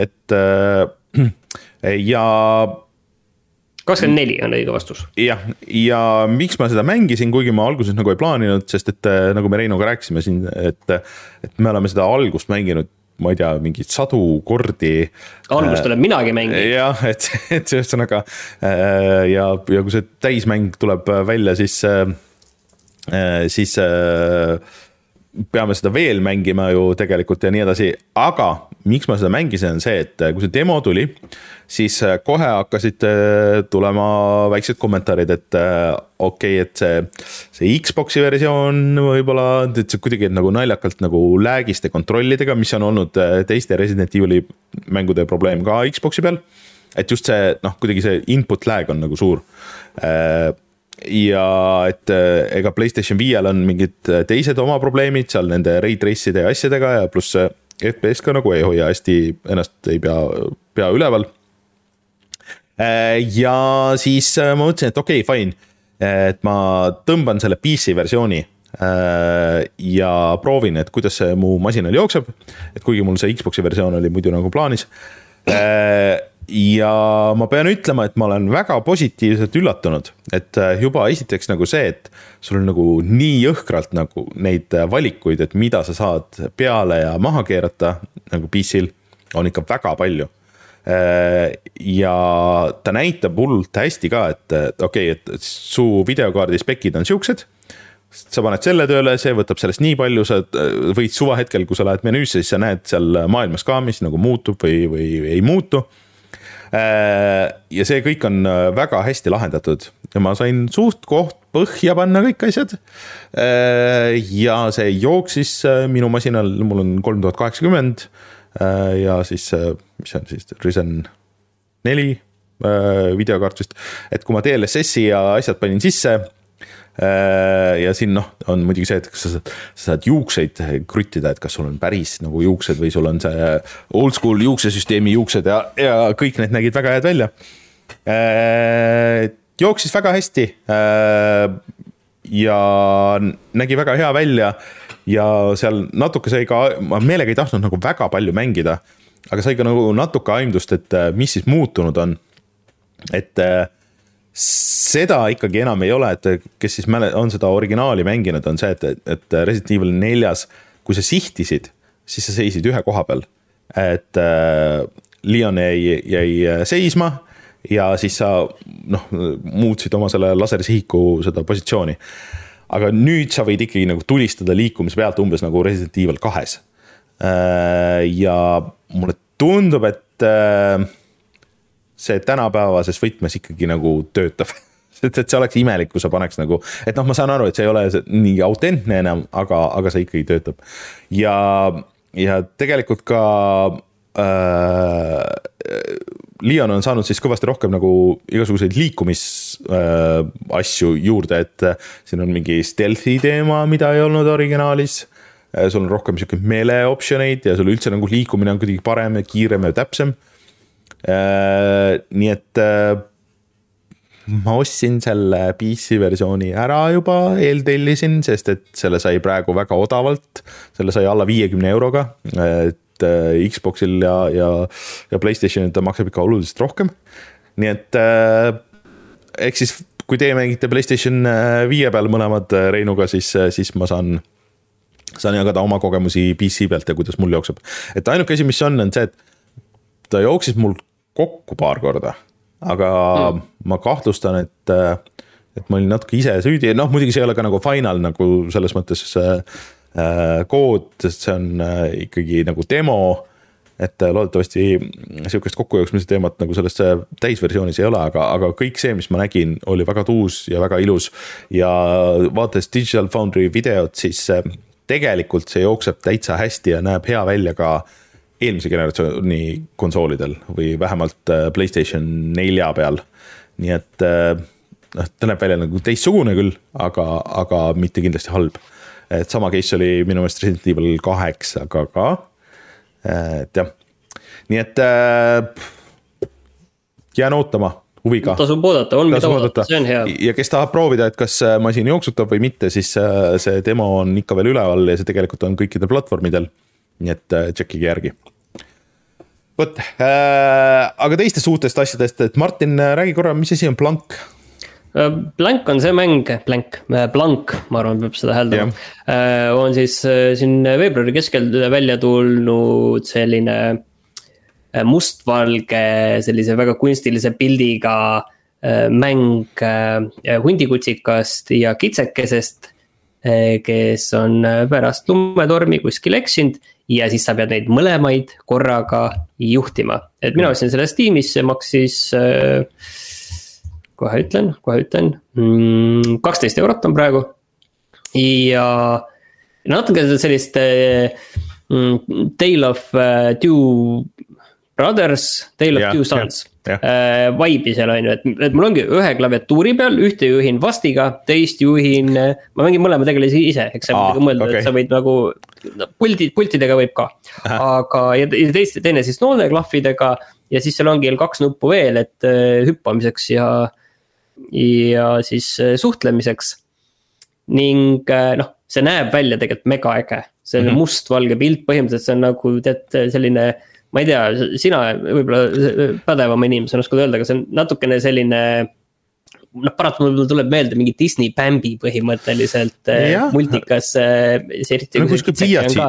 et ja kakskümmend neli on õige vastus. jah, ja miks ma seda mängisin, kuigi ma alguses nagu ei plaaninud, sest et nagu me Reinuga rääkisime siin, et, et me oleme seda algust mänginud ma ei tea, mingeid sadu kordi. algust olen minagi mänginud. jah, et, et ühesõnaga äh, ja, ja kui see täismäng tuleb välja, siis, äh, siis äh, peame seda veel mängima ju tegelikult ja nii edasi, aga miks ma seda mängisin, on see, et kui see demo tuli, siis kohe hakkasid tulema väiksed kommentaarid, et okei okay,, et see, see Xbox'i versioon võib-olla, et see kuidagi nagu naljakalt nagu lag'iste kontrollidega, mis on olnud teiste Resident Evil'i mängude probleem ka Xbox'i peal. et just see noh, kuidagi see input lag on nagu suur ja et äh, ega Playstation viiel on mingid äh, teised oma probleemid seal nende ray trace'ide ja asjadega ja pluss FPS ka nagu ei hoia hästi, ennast ei pea, pea üleval. Äh, ja siis ma mõtlesin, et okei okay,, fine, et ma tõmban selle PC versiooni ja proovin, et kuidas see mu masinal jookseb. et kuigi mul see Xbox'i versioon oli muidu nagu plaanis ja ma pean ütlema, et ma olen väga positiivselt üllatunud, et äh, juba esiteks nagu see, et sul on nagu nii jõhkralt nagu neid äh, valikuid, et mida sa saad peale ja maha keerata nagu PC-l on ikka väga palju. Äh, ja ta näitab hullult hästi ka, et okei okay,, et su videokaardi spekid on siuksed sa paned selle tööle, see võtab sellest nii palju, sa võid suvahetkel, kui sa lähed menüüsse, siis sa näed seal maailmas ka, mis nagu muutub või, või ei muutu Äh, ja see kõik on äh, väga hästi lahendatud. Ja ma sain suht koht põhja panna kõik asjad. Äh, ja see jooksis minu masinal, mul on kolm tuhat kaheksakümmend ja siis, mis see on siis, Ryzen neli videokaart vist, et kui ma DLSS-i ja asjad panin sisse Äh, ja siin noh, on muidugi see, et kas sa saad, sa saad juukseid kruttida, et kas sul on päris nagu juuksed või sul on see oldschool juuksesüsteemi juuksed ja, ja kõik need nägid väga head välja. Äh, jooksis väga hästi. Äh, ja nägi väga hea välja ja seal natuke sai ka, ma meelega ei tahtnud nagu väga palju mängida, aga sai ka nagu natuke aimdust, et mis siis muutunud on. et äh, seda ikkagi enam ei ole, et kes siis mäle-, on seda originaali mänginud, on see, et, et Resident Evil neljas, kui sa sihtisid, siis sa seisid ühe koha peal. et äh, Leon jäi, jäi seisma ja siis sa noh, muutsid oma selle lasersihiku seda positsiooni. aga nüüd sa võid ikkagi nagu tulistada liikumise pealt umbes nagu Resident Evil kahes. Äh, ja mulle tundub, et äh, see tänapäevases võtmes ikkagi nagu töötab et, et see oleks imelik, kui sa paneks nagu, et noh, ma saan aru, et see ei ole nii autentne enam, aga, aga see ikkagi töötab. ja, ja tegelikult ka äh, Leon on saanud siis kõvasti rohkem nagu igasuguseid liikumisasju äh, juurde, et äh, siin on mingi stealth'i teema, mida ei olnud originaalis äh,. sul on rohkem sihuke meele option eid ja sul üldse nagu liikumine on kuidagi parem ja kiirem ja täpsem äh,. Nii et äh, ma ostsin selle PC versiooni ära juba, eeltellisin, sest et selle sai praegu väga odavalt. selle sai alla viiekümne euroga, et äh, Xbox'il ja, ja, ja Playstationil ta maksab ikka oluliselt rohkem. nii et äh, ehk siis, kui teie mängite Playstation äh, viie peal mõlemad Reinuga, siis, siis ma saan saan jagada oma kogemusi PC pealt ja kuidas mul jookseb. et ainuke asi, mis on, on see, et ta jooksis mul kokku paar korda, aga mm. ma kahtlustan, et, et ma olin natuke ise süüdi, noh muidugi see ei ole ka nagu final nagu selles mõttes äh, Äh, kood, sest see on äh, ikkagi nagu demo. et äh, loodetavasti sihukest kokkujooksmise teemat nagu selles täisversioonis ei ole, aga, aga kõik see, mis ma nägin, oli väga tuus ja väga ilus. ja vaadates Digital Foundry videot, siis tegelikult see jookseb täitsa hästi ja näeb hea välja ka eelmise generatsiooni konsoolidel või vähemalt Playstation nelja peal. nii et noh, ta näeb välja nagu teistsugune küll, aga, aga mitte kindlasti halb et sama case oli minu meelest Resident Evil kaheksaga ka. et jah, nii et äh, jään ootama huviga. tasub oodata, on mida oodata, see on hea. ja kes tahab proovida, et kas äh, masin jooksutab või mitte, siis äh, see demo on ikka veel üleval ja see tegelikult on kõikidel platvormidel. nii et tšekkige järgi. Vot äh,, aga teistest uutest asjadest, et Martin, räägi korra, mis asi on Blank Äh, Blank on see mäng, Blank, äh, Blank, ma arvan, peab seda hääldama yeah.. on siis äh, siin veebruari keskel välja tulnud selline mustvalge, sellise väga kunstilise pildiga mäng hundikutsikast ja kitsekesest. kes on pärast lumetormi kuskil eksinud ja siis sa pead neid mõlemaid korraga juhtima, et mina ostsin selle Steamis, see maksis äh, kohe ütlen, kohe ütlen, mm, kaksteist eurot on praegu. ja natuke sellist mm, Tale of uh, Two Brothers, Tale of yeah, Two Sons yeah, yeah. Uh, vibe'i seal on ju, et, et mul ongi ühe klaviatuuri peal, ühte juhin vastiga, teist juhin, ma mängin mõlema tegelasi ise, eks sa võid mõelda okay., et sa võid nagu. puldi, pultidega võib ka, aga ja, ja teist, teine siis noolteklahvidega ja siis seal ongi veel kaks nuppu veel, et uh, hüppamiseks ja ja siis äh, suhtlemiseks. ning äh, noh, see näeb välja tegelikult mega äge, see on mm -hmm. mustvalge pilt, põhimõtteliselt see on nagu tead selline ma ei tea, sina võib-olla äh, pädevama inimesena oskad öelda, aga see on natukene selline noh, paratamatult tuleb meelde mingi Disney Bambi põhimõtteliselt ja. multikas. eriti no, kuskil pliiatsi,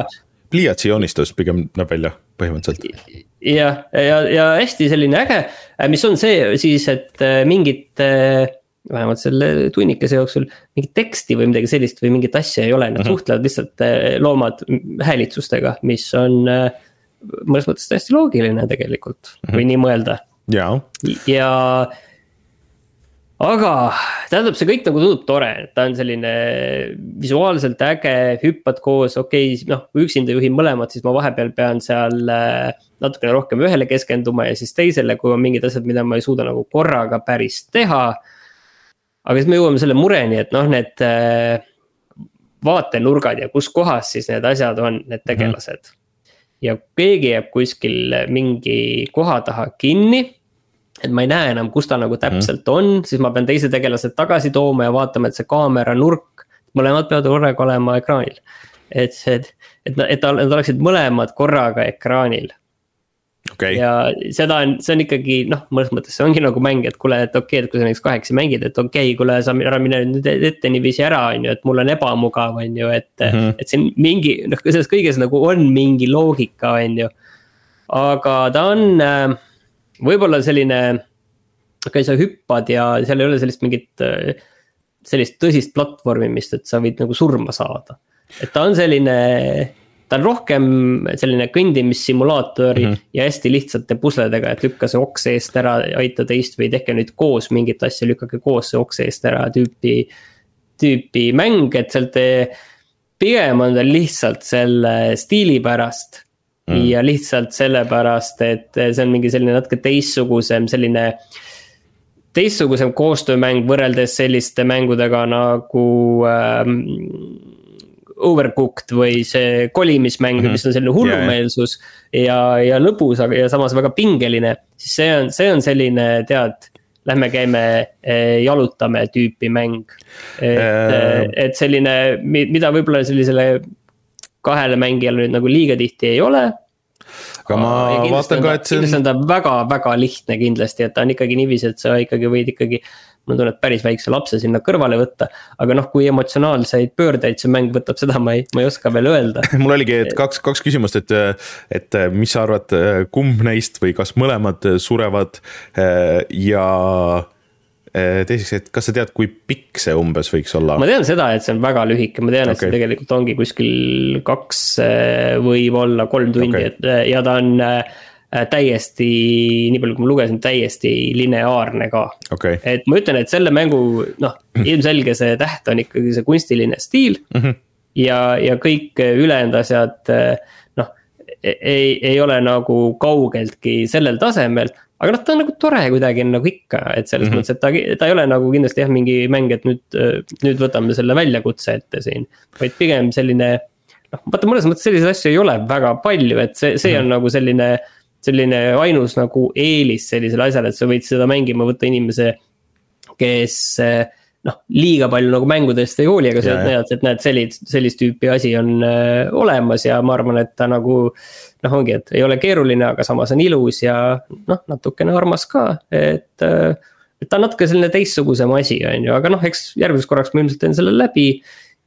pliiatsi joonistus pigem näeb välja põhimõtteliselt jah, ja, ja hästi selline äge, äh, mis on see siis, et äh, mingit äh, vähemalt selle tunnikese jooksul mingit teksti või midagi sellist või mingit asja ei ole, nad mm -hmm. suhtlevad lihtsalt loomad häälitsustega, mis on mõnes mõttes täiesti loogiline tegelikult mm -hmm. või nii mõelda. ja, ja aga tähendab, see kõik nagu tundub tore, ta on selline visuaalselt äge, hüppad koos, okei okay,, noh, kui üksinda juhin mõlemat, siis ma vahepeal pean seal äh, natukene rohkem ühele keskenduma ja siis teisele, kui on mingid asjad, mida ma ei suuda nagu korraga päris teha. aga siis me jõuame selle mureni, et noh, need äh, vaatenurgad ja kus kohas siis need asjad on, need mhm. tegelased. Ja keegi jääb kuskil mingi koha taha kinni et ma ei näe enam, kus ta nagu täpselt on, siis ma pean teise tegelase tagasi tooma ja vaatama, et see kaamera nurk, mõlemad peavad korraga olema ekraanil. et see, et, et, et nad oleksid mõlemad korraga ekraanil. Okay.. ja seda on, see on ikkagi noh, mõnes mõttes see ongi nagu mäng, et kuule, et okei okay,, et kui sa näiteks kahekesi mängid, et okei okay,, kuule, sa ära mine nüüd ette niiviisi ära, on ju, et mul on ebamugav, on ju, et mm. -hmm. et siin mingi noh, selles kõiges nagu on mingi loogika, on ju. aga ta on äh, võib-olla selline, okei sa hüppad ja seal ei ole sellist mingit äh, sellist tõsist platvormimist, et sa võid nagu surma saada. et ta on selline ta on rohkem selline kõndimissimulaator mm -hmm. ja hästi lihtsate pusledega, et lükka see oks eest ära, aita teist või tehke nüüd koos mingit asja, lükake koos see oks eest ära tüüpi, tüüpi mäng, et sealt. pigem on ta lihtsalt selle stiili pärast mm. ja lihtsalt sellepärast, et see on mingi selline natuke teistsugusem selline teistsugusem koostöömäng võrreldes selliste mängudega nagu ähm, overcooked või see kolimismäng mm, -hmm. mis on selline hullumeelsus yeah. ja, ja lõbus, aga ja samas väga pingeline. siis see on, see on selline, tead, lähme käime eh, jalutame tüüpi mäng. et äh..., et selline, mida võib-olla sellisele kahele mängijale nüüd nagu liiga tihti ei ole aga ma vaatan ka, et see on. kindlasti on ta väga-väga lihtne kindlasti, et ta on ikkagi niiviisi, et sa ikkagi võid ikkagi mul tuleb päris väikse lapse sinna kõrvale võtta. aga noh, kui emotsionaalseid pöördeid see mäng võtab, seda ma ei, ma ei oska veel öelda mul oligi, et kaks, kaks küsimust, et, et mis sa arvad, kumb neist või kas mõlemad surevad ja teiseks, et kas sa tead, kui pikk see umbes võiks olla? ma tean seda, et see on väga lühike, ma tean okay., et see tegelikult ongi kuskil kaks, võib-olla kolm tundi okay., et ja ta on Äh, täiesti, nii palju kui ma lugesin, täiesti lineaarne ka okay.. et ma ütlen, et selle mängu noh, ilmselge see täht on ikkagi see kunstiline stiil mm. -hmm. ja, ja kõik ülejäänud asjad noh, ei, ei ole nagu kaugeltki sellel tasemel aga noh, ta on nagu tore kuidagi nagu ikka, et selles mm -hmm. mõttes, et ta, ta ei ole nagu kindlasti jah, mingi mäng, et nüüd, nüüd võtame selle väljakutse ette siin. vaid pigem selline, noh, vaata mõnes mõttes selliseid asju ei ole väga palju, et see, see mm -hmm. on nagu selline selline ainus nagu eelis sellisele asjale, et sa võid seda mängima võtta inimese, kes noh, liiga palju nagu mängudest ei hooli, aga sa näed, et näed, sellist, sellist tüüpi asi on äh, olemas ja ma arvan, et ta nagu. noh, ongi, et ei ole keeruline, aga samas on ilus ja noh, natukene armas ka, et äh, et ta on natuke selline teistsugusem asi, on ju, aga noh, eks järgmiseks korraks ma ilmselt teen selle läbi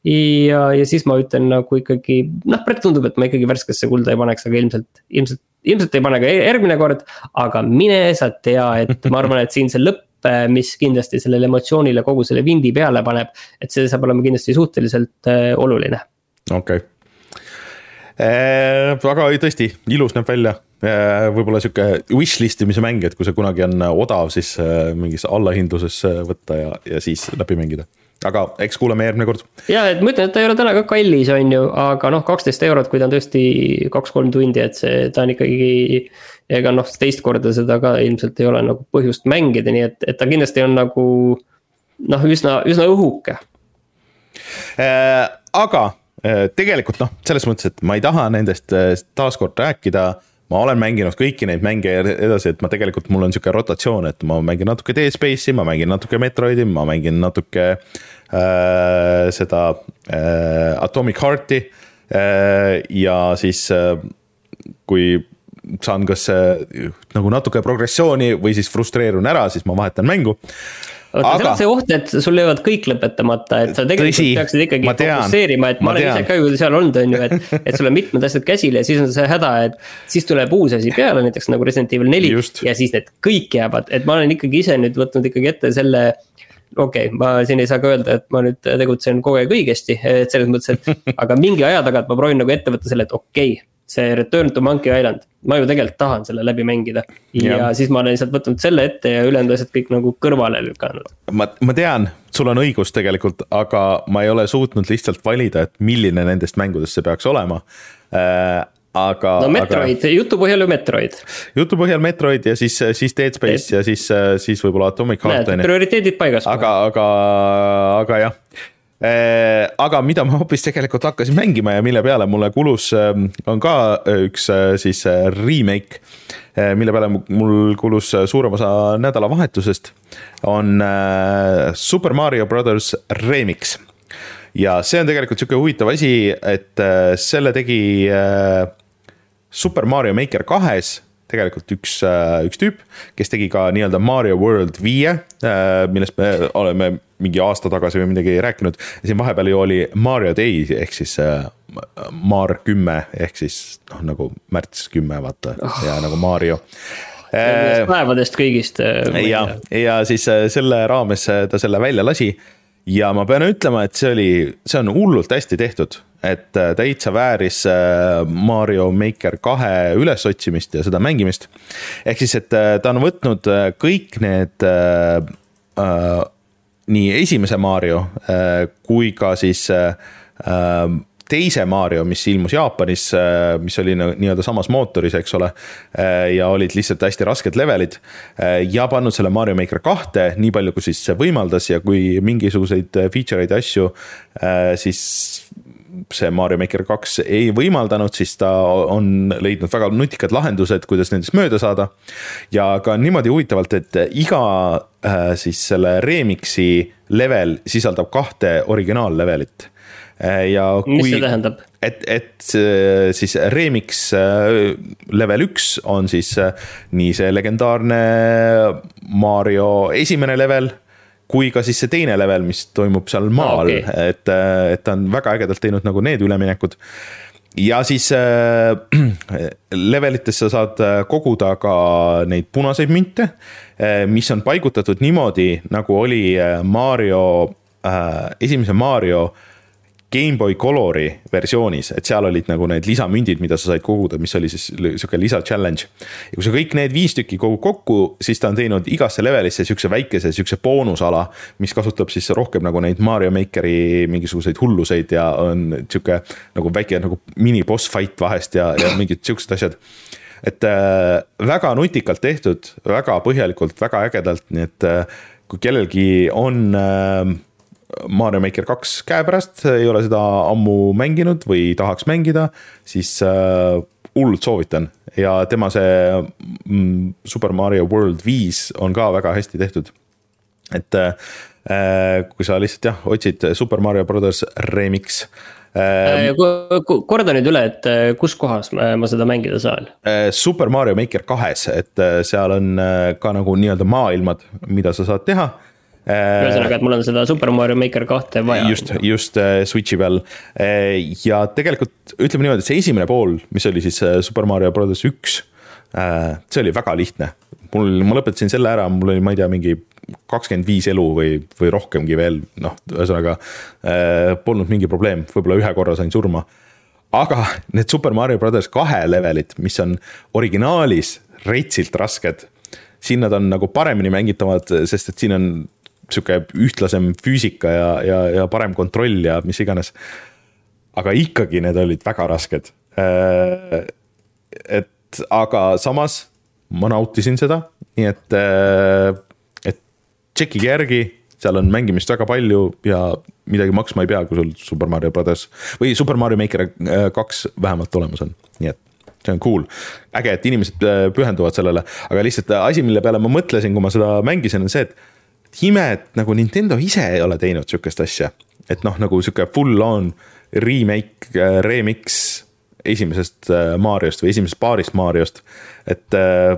ja, ja siis ma ütlen nagu ikkagi, noh, praegu tundub, et ma ikkagi värskesse kulda ei paneks, aga ilmselt, ilmselt, ilmselt ei pane ka järgmine kord. aga mine sa tea, et ma arvan, et siin see lõpp, mis kindlasti sellele emotsioonile kogu selle vindi peale paneb, et see saab olema kindlasti suhteliselt äh, oluline. okei okay. Äh, aga tõesti, ilus näeb välja äh, võib-olla sihuke wishlist imise mäng, et kui see kunagi on odav, siis mingis allahindluses võtta ja, ja siis läbi mängida aga eks kuuleme järgmine kord. ja, et ma ütlen, et ta ei ole täna ka kallis, on ju, aga noh, kaksteist eurot, kui ta on tõesti kaks-kolm tundi, et see, ta on ikkagi. ega noh, teist korda seda ka ilmselt ei ole nagu põhjust mängida, nii et, et ta kindlasti on nagu noh, üsna, üsna õhuke äh,. aga äh, tegelikult noh, selles mõttes, et ma ei taha nendest äh, taaskord rääkida ma olen mänginud kõiki neid mänge edasi, et ma tegelikult, mul on sihuke rotatsioon, et ma mängin natuke Dead Space'i, ma mängin natuke Metroidi, ma mängin natuke äh, seda äh, Atomic Heart'i äh,. ja siis äh, kui saan kas äh, nagu natuke progressiooni või siis frustreerun ära, siis ma vahetan mängu aga seal on see oht, et sul jäävad kõik lõpetamata, et sa tegelikult tõsi, peaksid ikkagi fokusseerima, et ma, ma olen ise ka ju seal olnud, on ju, et. et sul on mitmed asjad käsil ja siis on see häda, et siis tuleb uus asi peale, näiteks nagu Resident Evil neli. ja siis need kõik jäävad, et ma olen ikkagi ise nüüd võtnud ikkagi ette selle okei okay,, ma siin ei saa ka öelda, et ma nüüd tegutsen kogu aeg õigesti, et selles mõttes, et aga mingi aja tagant ma proovin nagu ette võtta selle, et okei okay, see Return to Monkey Island, ma ju tegelikult tahan selle läbi mängida. ja siis ma olen lihtsalt võtnud selle ette ja ülejäänud asjad kõik nagu kõrvale lükanud. ma, ma tean, sul on õigus tegelikult, aga ma ei ole suutnud lihtsalt valida, et milline nendest mängudest see peaks olema äh, aga. no Metroid aga..., jutu põhjal ju Metroid. jutu põhjal Metroid ja siis, siis Dead Space et... ja siis, siis võib-olla Atomic Heart. prioriteedid paigas. aga, aga, aga jah aga mida ma hoopis tegelikult hakkasin mängima ja mille peale mulle kulus, ähm, on ka äh, üks äh, siis remake, mille peale mul kulus suurem osa nädalavahetusest, on Super Mario Brothers Remix. ja see on tegelikult sihuke huvitav asi, et selle tegi Super Mario Maker kahes tegelikult üks, üks tüüp, kes tegi ka nii-öelda Mario World viie, millest me oleme mingi aasta tagasi või midagi rääkinud. ja siin vahepeal ju oli Mario Day ehk siis Mar kümme ehk siis noh, nagu märts kümme, vaata oh. ja nagu Mario päevadest kõigist. ja, ja siis selle raames ta selle välja lasi ja ma pean ütlema, et see oli, see on hullult hästi tehtud, et äh, täitsa vääris äh, Mario Maker kahe ülesotsimist ja seda mängimist. ehk siis, et äh, ta on võtnud kõik need äh, äh, nii esimese Mario äh, kui ka siis äh, teise Mario, mis ilmus Jaapanis, äh, mis oli nii-öelda samas mootoris, eks ole. Äh, ja olid lihtsalt hästi rasked levelid äh, ja pannud selle Mario Maker kahte nii palju, kui siis see võimaldas ja kui mingisuguseid feature eid ja asju, siis see Mario Maker kaks ei võimaldanud, siis ta on leidnud väga nutikad lahendused, kuidas nendest mööda saada. ja ka niimoodi huvitavalt, et iga siis selle remix'i level sisaldab kahte originaallevelit Äh, ja kui. mis see tähendab? et, et äh, siis remix äh, level üks on siis nii see legendaarne Mario esimene level kui ka siis see teine level, mis toimub seal maal ah,, okay. et, et ta on väga ägedalt teinud nagu need üleminekud. ja siis äh, levelites sa saad koguda ka neid punaseid münte, mis on paigutatud niimoodi, nagu oli Mario äh,, esimese Mario äh, GameBoy Colori versioonis, et seal olid nagu need lisamündid, mida sa said koguda, mis oli siis sihuke lisa challenge. ja kui sa kõik need viis tükki kogud kokku, siis ta on teinud igasse levelisse sihukese väikese sihukese boonusala, mis kasutab siis rohkem nagu neid Mario Makeri mingisuguseid hulluseid ja on sihuke nagu väike nagu mini boss fight vahest ja, ja mingid sihukesed asjad et äh, väga nutikalt tehtud, väga põhjalikult, väga ägedalt, nii et äh, kui kellelgi on äh, Mario Maker kaks käepärast, ei ole seda ammu mänginud või tahaks mängida, siis äh, hullult soovitan ja tema see mm, Super Mario World viis on ka väga hästi tehtud. et äh, kui sa lihtsalt jah, otsid Super Mario Brothers Remix äh,. korda nüüd üle, et äh, kus kohas ma seda mängida saan? Äh, Super Mario Maker kahes, et äh, seal on ka nagu nii-öelda maailmad, mida sa saad teha ühesõnaga, et mul on seda Super Mario Maker kahte vaja. just, just äh, Switch'i peal. Äh, ja tegelikult ütleme niimoodi, et see esimene pool, mis oli siis äh, Super Mario Brothers üks, see oli väga lihtne. mul, ma lõpetasin selle ära, mul oli, ma ei tea, mingi kakskümmend viis elu või, või rohkemgi veel, noh, ühesõnaga polnud mingi probleem, võib-olla ühe korra sain surma aga need Super Mario Brothers kahe levelid, mis on originaalis retsilt rasked, siin nad on nagu paremini mängitavad, sest et siin on sihuke ühtlasem füüsika ja, ja, ja parem kontroll ja mis iganes. aga ikkagi need olid väga rasked. Äh, et aga samas ma nautisin seda, nii et, äh, et tšekkige järgi, seal on mängimist väga palju ja midagi maksma ei pea, kui sul Super Mario Brothers või Super Mario Maker äh, kaks vähemalt olemas on, nii et see on cool. äge, et inimesed pühenduvad sellele, aga lihtsalt asi, mille peale ma mõtlesin, kui ma seda mängisin, on see, et ime, et nagu Nintendo ise ei ole teinud sihukest asja. et noh, nagu sihuke full on remake, äh, remix esimesest äh, Mariost või esimesest paarist Mariost. et äh,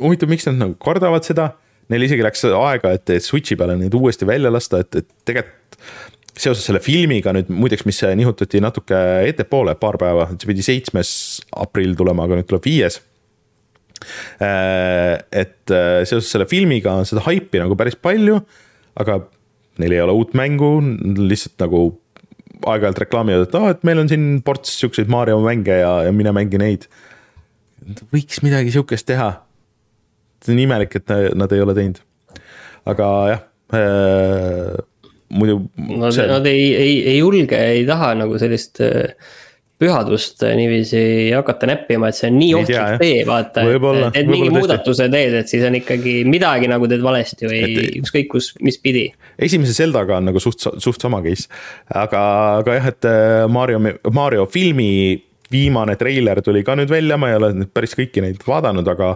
huvitav, miks nad nagu kardavad seda. Neil isegi läks aega, et Switch'i peale neid uuesti välja lasta, et, et tegelikult seoses selle filmiga nüüd muideks, mis nihutati natuke ettepoole paar päeva, see pidi seitsmes aprill tulema, aga nüüd tuleb viies et äh, seoses selle filmiga on seda haipi nagu päris palju, aga neil ei ole uut mängu, lihtsalt nagu aeg-ajalt reklaamivad, et aa et meil on siin ports siukseid Mario mänge ja, ja mine mängi neid. võiks midagi sihukest teha. see on imelik, et nad ei ole teinud. aga jah äh,, muidu. Nad, see... nad ei, ei, ei julge, ei taha nagu sellist äh, pühadust niiviisi hakata näppima, et see on nii ohtlik tee, vaata. et mingi muudatuse teed, et siis on ikkagi midagi nagu teed valesti või ükskõik kus, mis pidi. esimese Zeldaga on nagu suht, suht sama case, aga, aga jah, et äh, Mario, Mario filmi viimane treiler tuli ka nüüd välja, ma ei ole nüüd päris kõiki neid vaadanud, aga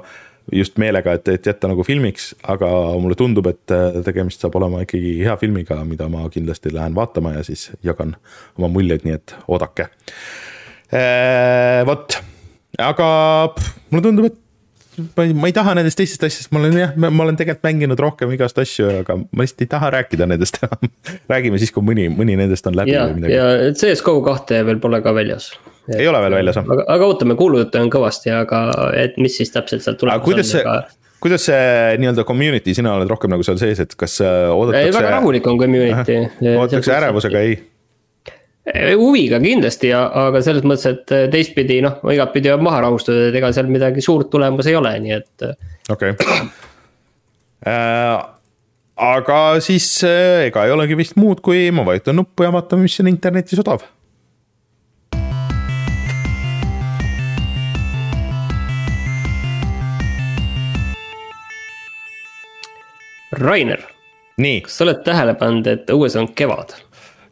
just meelega, et, et jätta nagu filmiks, aga mulle tundub, et äh, tegemist saab olema ikkagi hea filmiga, mida ma kindlasti lähen vaatama ja siis jagan oma muljeid, nii et oodake vot, aga pff, mulle tundub, et ma ei, ma ei taha nendest teistest asjadest, ma olen jah, ma olen tegelikult mänginud rohkem igast asju, aga ma lihtsalt ei taha rääkida nendest enam räägime siis, kui mõni, mõni nendest on läbi ja, või midagi. ja CS-GO kahte veel pole ka väljas. ei ole veel väljas, jah? aga, aga ootame, kuulujutte on kõvasti, aga et mis siis täpselt sealt tulemas on? aga..., kuidas see nii-öelda community, sina oled rohkem nagu seal sees, et kas äh, oodatakse. väga rahulik on community. oodatakse ärevusega, ei huviga kindlasti, aga selles mõttes, et teistpidi noh, igatpidi peab maha rahustada, et ega seal midagi suurt tulemas ei ole, nii et. okei okay. äh,. aga siis äh, ega ei olegi vist muud, kui ma vajutan nuppu ja vaatame, mis on internetis odav. Rainer. kas sa oled tähele pannud, et õues on kevad?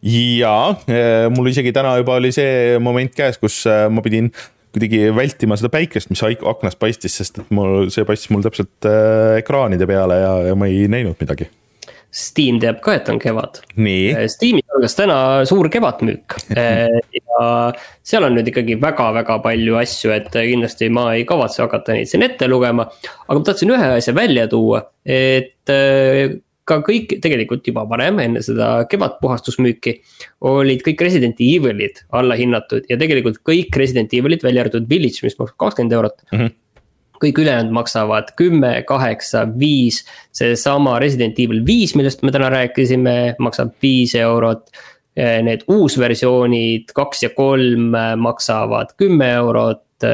Jaa, eh, mul isegi täna juba oli see moment käes, kus eh, ma pidin kuidagi vältima seda päikest, mis aknast paistis, sest et mul, see paistis mul täpselt äh, ekraanide peale ja, ja ma ei näinud midagi. Steam teab ka, et on kevad. Steamis algas täna suur kevadmüük ja seal on nüüd ikkagi väga-väga palju asju, et kindlasti ma ei kavatse hakata neid siin ette lugema. aga ma tahtsin ühe asja välja tuua, et ka kõik tegelikult juba varem, enne seda kevadpuhastusmüüki. olid kõik Resident Evilid alla hinnatud ja tegelikult kõik Resident Evilid, välja arvatud Village, mis maksab kakskümmend eurot mm. -hmm kõik ülejäänud maksavad kümme, kaheksa, viis. seesama Resident Evil viis, millest me täna rääkisime, maksab viis eurot. Need uusversioonid kaks ja kolm maksavad kümme eurot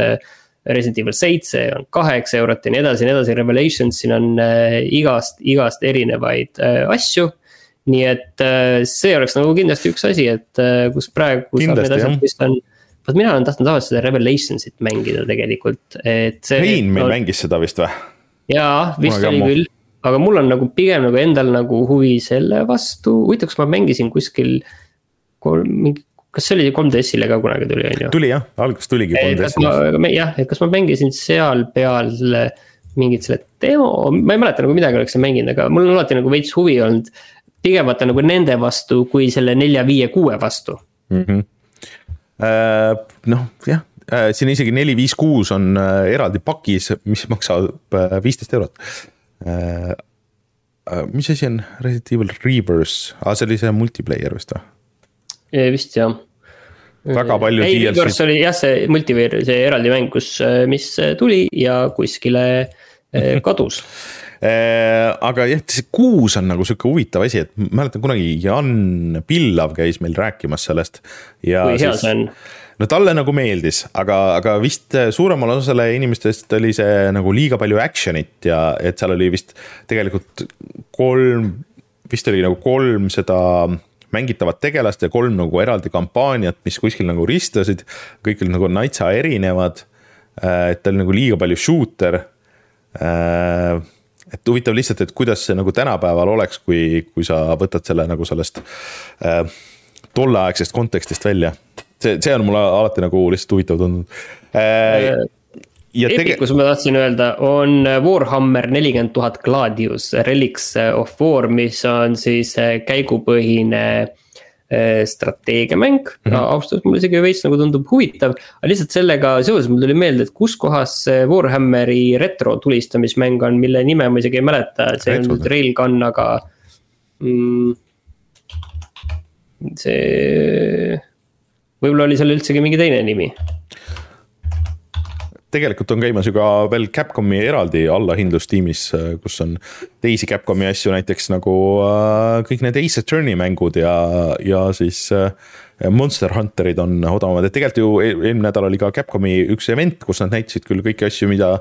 Resident Evil seitse on kaheksa eurot ja nii edasi ja nii edasi, Revelations, siin on äh, igast, igast erinevaid äh, asju. nii et äh, see oleks nagu kindlasti üks asi, et kus praegu saab need asjad, mis on vot mina olen tahtnud tavaliselt seda Revelationsit mängida tegelikult, et see. Rein meil no, mängis seda vist või? jaa, vist oli küll, aga mul on nagu pigem nagu endal nagu huvi selle vastu, huvitav, kas ma mängisin kuskil kolm, mingi kas see oli 3DS-ile ka kunagi tuli, on ju? tuli jah, alguses tuligi 3DS-ile. jah, et kas ma mängisin seal peal mingit selle demo, ma ei mäleta nagu midagi oleks mänginud, aga mul on alati nagu veits huvi olnud. pigem vaata nagu nende vastu, kui selle nelja, viie, kuue vastu mm. -hmm. Uh, noh, jah uh,, siin isegi neli, viis, kuus on uh, eraldi pakis, mis maksab viisteist eurot mis asi on Resident Evil Reverse ah,, see oli see multiplayer vist või? vist jah väga palju ei, Reverse oli jah, see multiplayer, see eraldi mäng, kus, mis tuli ja kuskile kadus aga jah, see kuus on nagu sihuke huvitav asi, et mäletan kunagi Jan Pillav käis meil rääkimas sellest. kui hea see on? no talle nagu meeldis, aga, aga vist suuremale osale inimestest oli see nagu liiga palju action'it ja et seal oli vist tegelikult kolm, vist oli nagu kolm seda mängitavat tegelast ja kolm nagu eraldi kampaaniat, mis kuskil nagu ristlesid. kõik olid nagu natsa erinevad. Äh, et ta oli nagu liiga palju shooter. Äh, et huvitav lihtsalt, et kuidas see nagu tänapäeval oleks, kui, kui sa võtad selle nagu sellest äh, tolleaegsest kontekstist välja. see, see on mulle alati nagu lihtsalt huvitav tundunud äh, Epicus ma tahtsin öelda, on Warhammer nelikümmend tuhat Gladius, Relics of War, mis on siis eh, käigupõhine eh, strateegiamäng mm -hmm. no,. ausalt mulle isegi veits nagu tundub huvitav, aga lihtsalt sellega seoses mul tuli meelde, et kus kohas see Warhammeri retro tulistamismäng on, mille nime ma isegi ei mäleta, et see on Railgun, aga mm,. see, võib-olla oli seal üldsegi mingi teine nimi tegelikult on käimas ju ka veel Capcomi eraldi allahindlus tiimis, kus on teisi Capcomi asju, näiteks nagu äh, kõik need Ace Attorney mängud ja, ja siis äh, Monster Hunterid on odavamad, et tegelikult ju eelmine nädal oli ka Capcomi üks event, kus nad näitasid küll kõiki asju, mida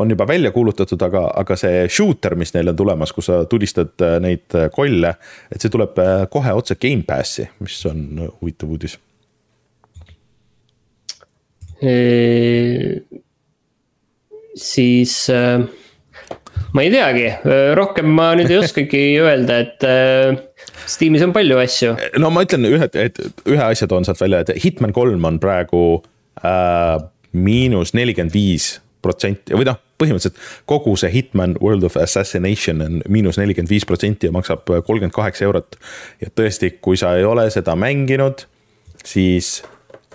on juba välja kuulutatud, aga, aga see shooter, mis neil on tulemas, kus sa tulistad äh, neid kolle, et see tuleb kohe otse Gamepassi, mis on huvitav uudis siis äh, ma ei teagi, äh, rohkem ma nüüd ei oskagi öelda, et äh, Steamis on palju asju. no ma ütlen ühe, et ühe asja toon sealt välja, et Hitman kolm on praegu äh, miinus nelikümmend viis protsenti või noh, põhimõtteliselt kogu see Hitman World of Assassination on miinus nelikümmend viis protsenti ja maksab kolmkümmend kaheksa eurot. ja tõesti, kui sa ei ole seda mänginud, siis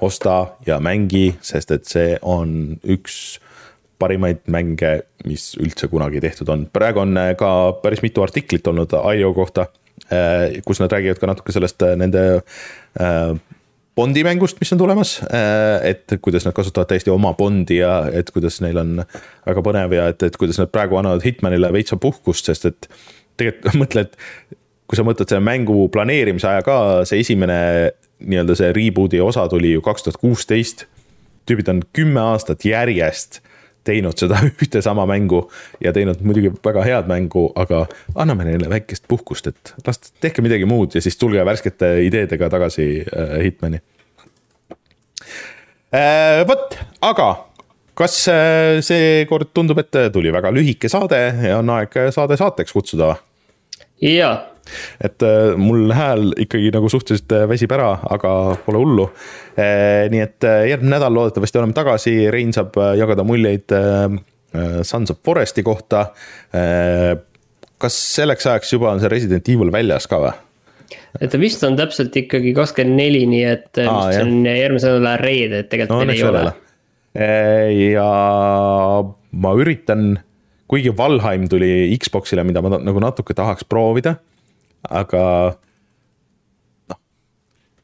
osta ja mängi, sest et see on üks parimaid mänge, mis üldse kunagi tehtud on, praegu on ka päris mitu artiklit olnud IO kohta, kus nad räägivad ka natuke sellest nende Bondi mängust, mis on tulemas, et kuidas nad kasutavad täiesti oma Bondi ja et kuidas neil on väga põnev ja et, et kuidas nad praegu annavad Hitmanile veitsa puhkust, sest et tegelikult mõtled, kui sa mõtled selle mängu planeerimise aja ka, see esimene nii-öelda see reboot'i osa tuli ju kaks tuhat kuusteist. tüübid on kümme aastat järjest teinud seda ühte sama mängu ja teinud muidugi väga head mängu, aga anname neile väikest puhkust, et las tehke midagi muud ja siis tulge värskete ideedega tagasi äh, Hitmani äh,. vot, aga kas äh, seekord tundub, et tuli väga lühike saade ja on aeg saade saateks kutsuda? jaa et äh, mul hääl ikkagi nagu suhteliselt äh, väsib ära, aga pole hullu. Äh, nii et järgmine nädal loodetavasti oleme tagasi, Rein saab jagada muljeid Sons of Foresti kohta. kas selleks ajaks juba on see Resident Evil väljas ka või? et ta vist on täpselt ikkagi kakskümmend neli, nii et Aa, see on järgmise nädala reede, et tegelikult no, veel ei ole. ja ma üritan, kuigi Valheim tuli Xbox'ile, mida ma nagu natuke tahaks proovida aga noh,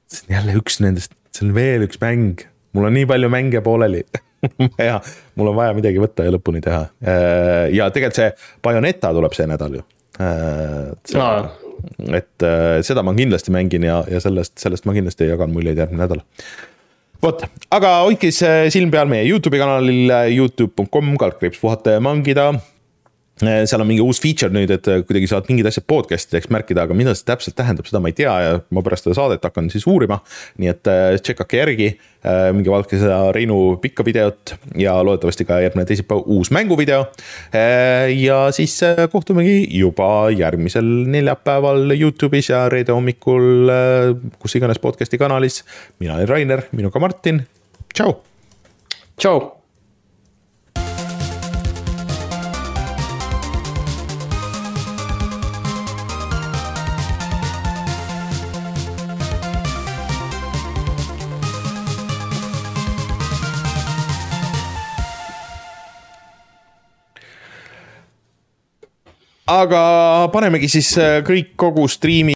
see on jälle üks nendest, see on veel üks mäng, mul on nii palju mänge pooleli. Ja mul on vaja midagi võtta ja lõpuni teha. Äh, ja tegelikult see Bayoneta tuleb see nädal ju. Äh, et äh, seda ma kindlasti mängin ja, ja sellest, sellest ma kindlasti jagan muljeid järgmine nädal. Vot, aga hoidke siis silm peal meie Youtube'i kanalil, Youtube.com, kaldkriips puhata ja mangida seal on mingi uus feature nüüd, et äh, kuidagi saad mingeid asju podcast'ideks märkida, aga mida see täpselt tähendab, seda ma ei tea ja ma pärast seda saadet hakkan siis uurima. nii et tšekkake äh, järgi, minge vaadake seda Reinu pikka videot ja loodetavasti ka järgmine teisipäev uus mänguvideo. ja siis kohtumegi juba järgmisel neljapäeval Youtube'is ja reede hommikul kus iganes podcast'i kanalis. mina olen Rainer, minuga Martin, tšau. tšau aga panemegi siis äh, kõik kogu striimi